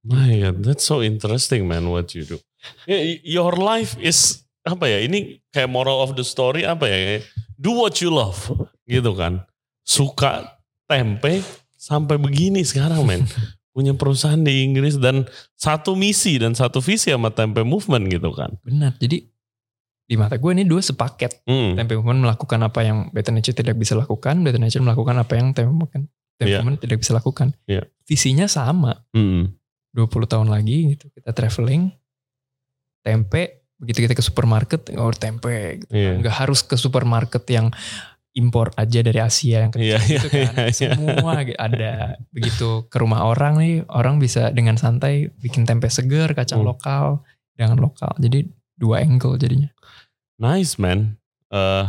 My God, that's so interesting man what you do. Yeah, y- your life is apa ya? Ini kayak moral of the story apa ya? Do what you love, gitu kan? Suka tempe sampai begini sekarang men. Punya perusahaan di Inggris dan satu misi dan satu visi sama tempe movement gitu kan. Benar. Jadi di mata gue ini dua sepaket. Hmm. Tempe Movement melakukan apa yang Better Nature tidak bisa lakukan, Better Nature melakukan apa yang Tempe Movement, Tempe Iya. Movement tidak bisa lakukan. Iya. Visinya sama. Hmm. 20 tahun lagi gitu kita traveling tempe begitu kita ke supermarket oh tempe gitu. Iya. nggak harus ke supermarket yang impor aja dari Asia yang kecil Iya, iya, gitu kan iya, iya. semua ada begitu ke rumah orang nih orang bisa dengan santai bikin tempe seger kacang Hmm. lokal dengan lokal jadi dua angle jadinya Nice man. Eh,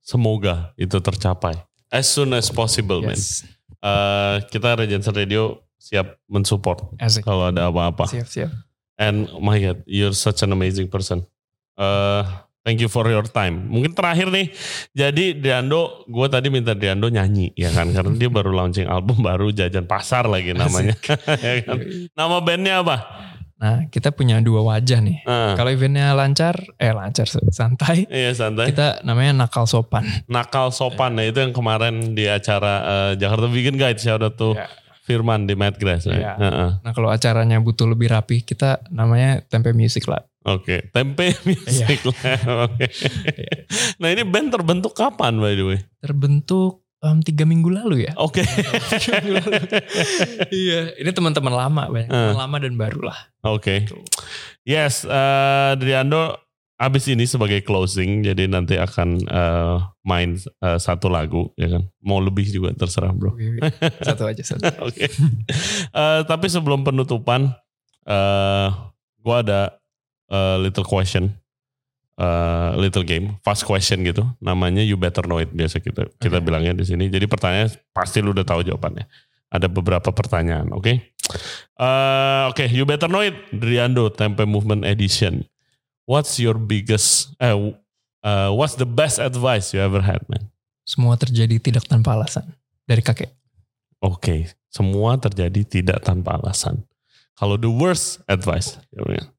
semoga itu tercapai. As soon as possible man. yes Eh, kita Regency Radio siap mensupport kalau ada apa-apa. siap siap And oh my God, you're such an amazing person. Eh, thank you for your time. Mungkin terakhir nih, jadi Diando, gue tadi minta Diando nyanyi ya kan, karena dia baru launching album baru Jajan Pasar lagi namanya. Ya kan? Nama bandnya apa? nah kita punya dua wajah nih Ah, kalau eventnya lancar eh lancar santai iya santai. kita namanya nakal sopan Nakal sopan, nah itu yang kemarin di acara eh, Jakarta Vegan Guide, shout out to Ya. Firman di Mad Grass. right? Iya. Heeh. Nah kalau acaranya butuh lebih rapi, kita namanya Tempe Music lah. Oke, tempe music lah. Oke. Nah ini band terbentuk kapan by the way? Terbentuk em, tiga minggu lalu ya. Oke. iya, ini teman-teman lama banyak, Eh. teman lama dan baru lah. Oke. Yes, eh Driando abis ini sebagai closing, jadi nanti akan eh, main eh, satu lagu, ya kan? Mau lebih juga terserah bro. Satu aja satu. Oke. Eh, tapi sebelum penutupan, eh gue ada eh, little question, eh, little game, fast question gitu. Namanya you better know it biasa kita kita Oke. bilangnya di sini. Jadi pertanyaan pasti lu udah tahu jawabannya. Ada beberapa pertanyaan, oke? Eh, Oke, you better know it, Driando Tempe Movement Edition. What's your biggest, eh, uh, what's the best advice you ever had, man? Semua terjadi tidak tanpa alasan dari kakek. Oke, semua terjadi tidak tanpa alasan. Kalau the worst advice, gimana?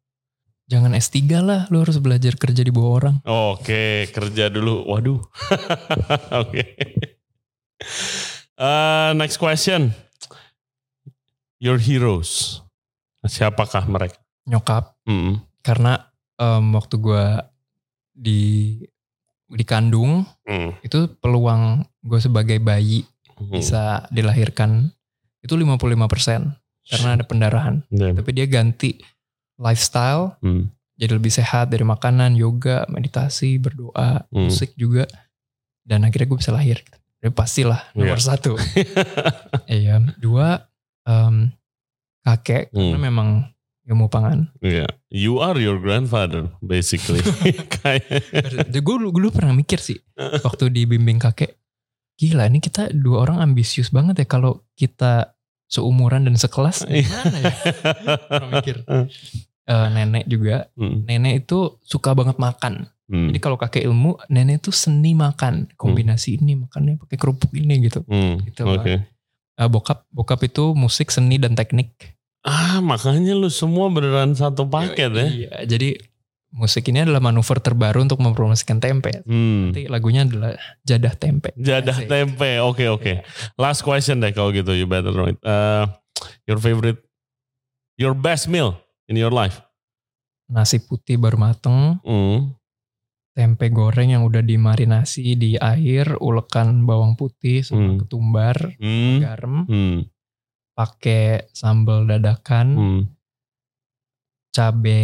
Jangan S3 lah, lu harus belajar kerja di bawah orang. Oke, kerja dulu. Waduh. Oke. Uh, next question. Your heroes. Siapakah mereka? Nyokap, Mm-mm. karena em, waktu gua di dikandung Mm. itu peluang gue sebagai bayi Mm. bisa dilahirkan itu 55% karena ada pendarahan. Dan- Tapi dia ganti lifestyle Mm. jadi lebih sehat dari makanan, yoga, meditasi, berdoa, Hmm. musik juga. Dan akhirnya gue bisa lahir. Jadi pastilah nomor Iya. satu. Iya. Dua, em, kakek karena Hmm. memang ilmu pangan. Yeah. You are your grandfather, basically. Kayak- gue dulu, pernah mikir sih waktu dibimbing kakek. Gila ini kita dua orang ambisius banget ya kalau kita seumuran dan sekelas. Gimana ya? Pernah mikir. Eh, nenek juga. Mm. Nenek itu suka banget makan. Mm. Jadi kalau kakek ilmu, nenek itu seni makan. Kombinasi ini makannya pakai kerupuk ini gitu. Mm. Gitu Oke. Eh, bokap, bokap itu musik, seni dan teknik. Ah, makanya lu semua beneran satu paket ya. Iya, jadi musik ini adalah manuver terbaru untuk mempromosikan tempe. Hmm. Nanti lagunya adalah jadah tempe. Jadah Asik. tempe. Oke, oke. Last question deh kalau gitu. You better know it. Uh, your favorite, your best meal in your life? Nasi putih baru mateng, Hmm. tempe goreng yang udah dimarinasi di air, ulekan bawang putih sama Hmm. ketumbar, Hmm. garam, Hmm. Pakai sambal dadakan, Hmm. cabe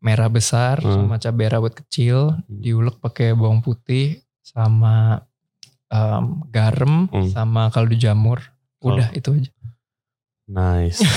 merah besar Hmm. sama cabe rawit kecil, Hmm. diulek pakai bawang putih sama em, garam Hmm. sama kaldu jamur. Udah itu aja. Nice.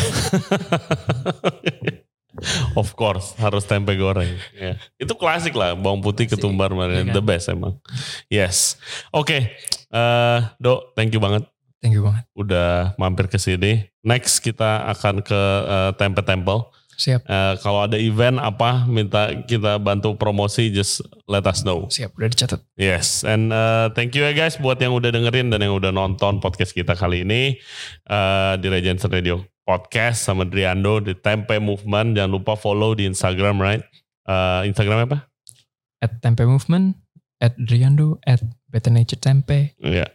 of course harus tempe goreng. Ya. Itu klasik lah bawang putih Klasik, ketumbar iya kan? the best emang. Yes. Oke, eh, Dok, thank you banget Thank you banget. udah mampir ke sini. Next kita akan ke eh, Tempe Temple. Siap, Eh, kalau ada event apa minta kita bantu promosi just let us know. siap. Udah dicatat. Yes, and uh, thank you ya guys buat yang udah dengerin dan yang udah nonton podcast kita kali ini uh, di Regency Radio Podcast sama Driando di Tempe Movement. Jangan lupa follow di Instagram, right? Uh, Instagram apa? At Tempe Movement, at Driando, at Better Nature Tempe. Ya,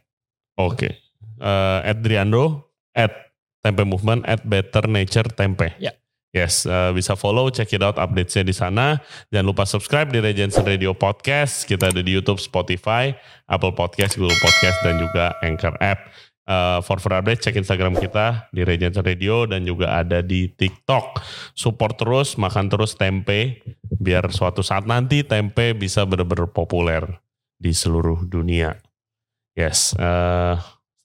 oke. Uh, at Driando, at Tempe Movement, at Better Nature Tempe. Ya. Yes, uh, bisa follow, check it out update-nya di sana. Jangan lupa subscribe di Regency Radio Podcast. Kita ada di YouTube, Spotify, Apple Podcast, Google Podcast, dan juga Anchor App. Uh, for further update, cek Instagram kita di Regency Radio dan juga ada di TikTok. Support terus, makan terus tempe, biar suatu saat nanti tempe bisa benar-benar populer di seluruh dunia. Yes, uh,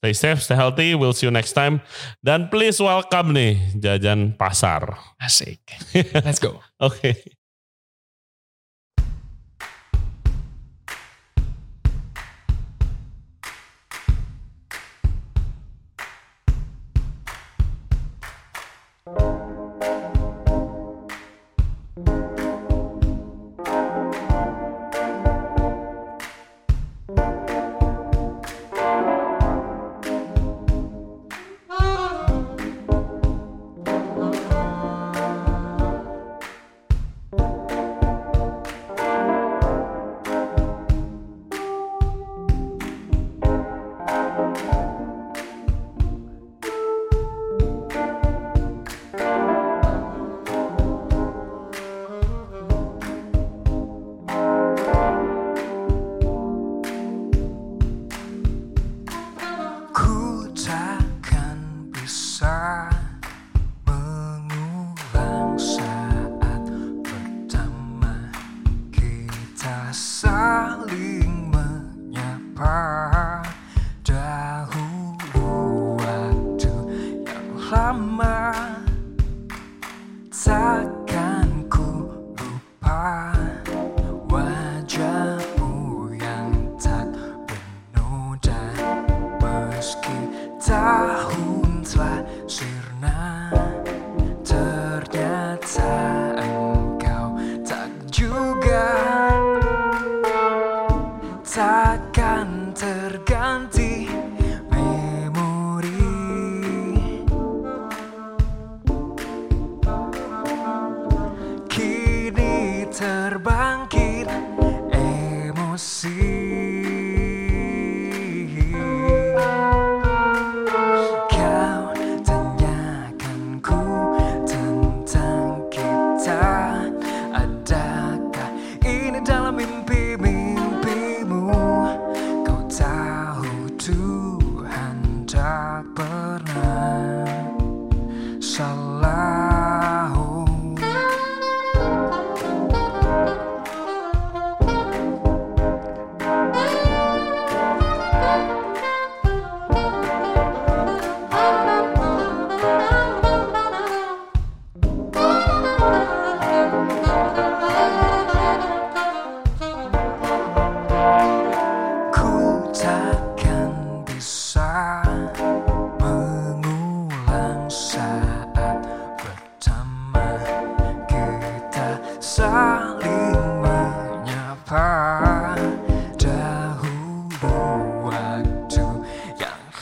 stay safe, stay healthy. We'll see you next time. Dan please welcome nih jajan pasar. Asik. Let's go. Oke. Ku takkan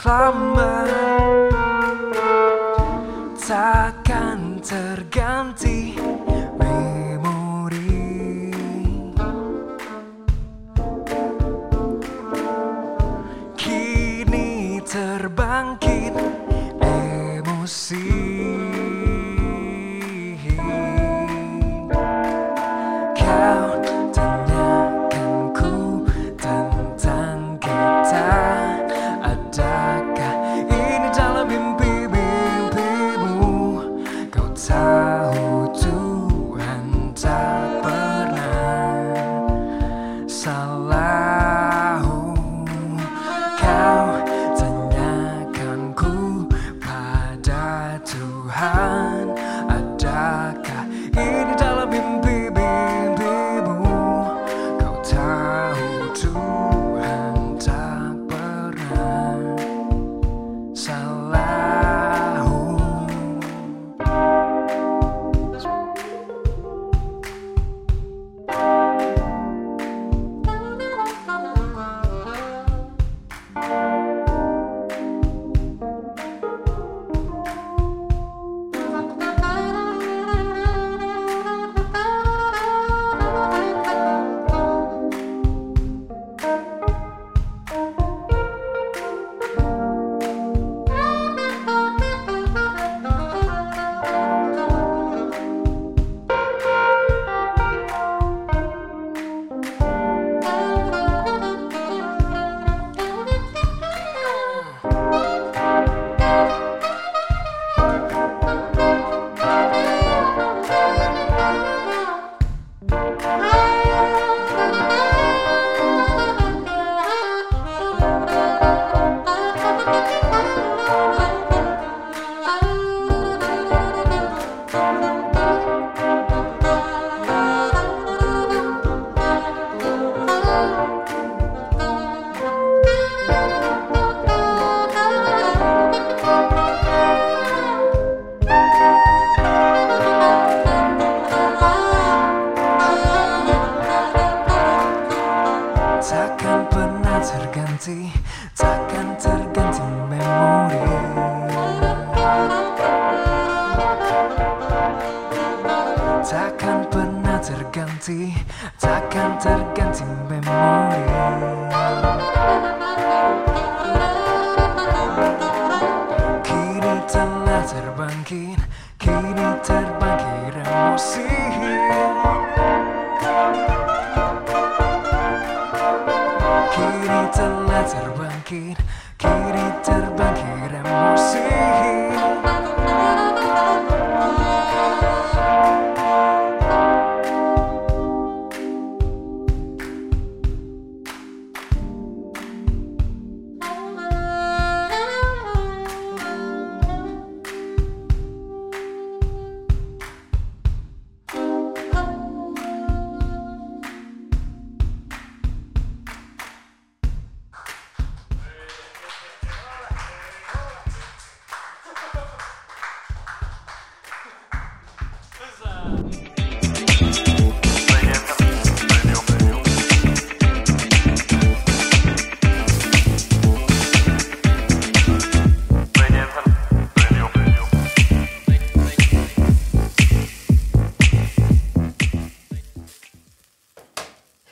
lama takkan terganti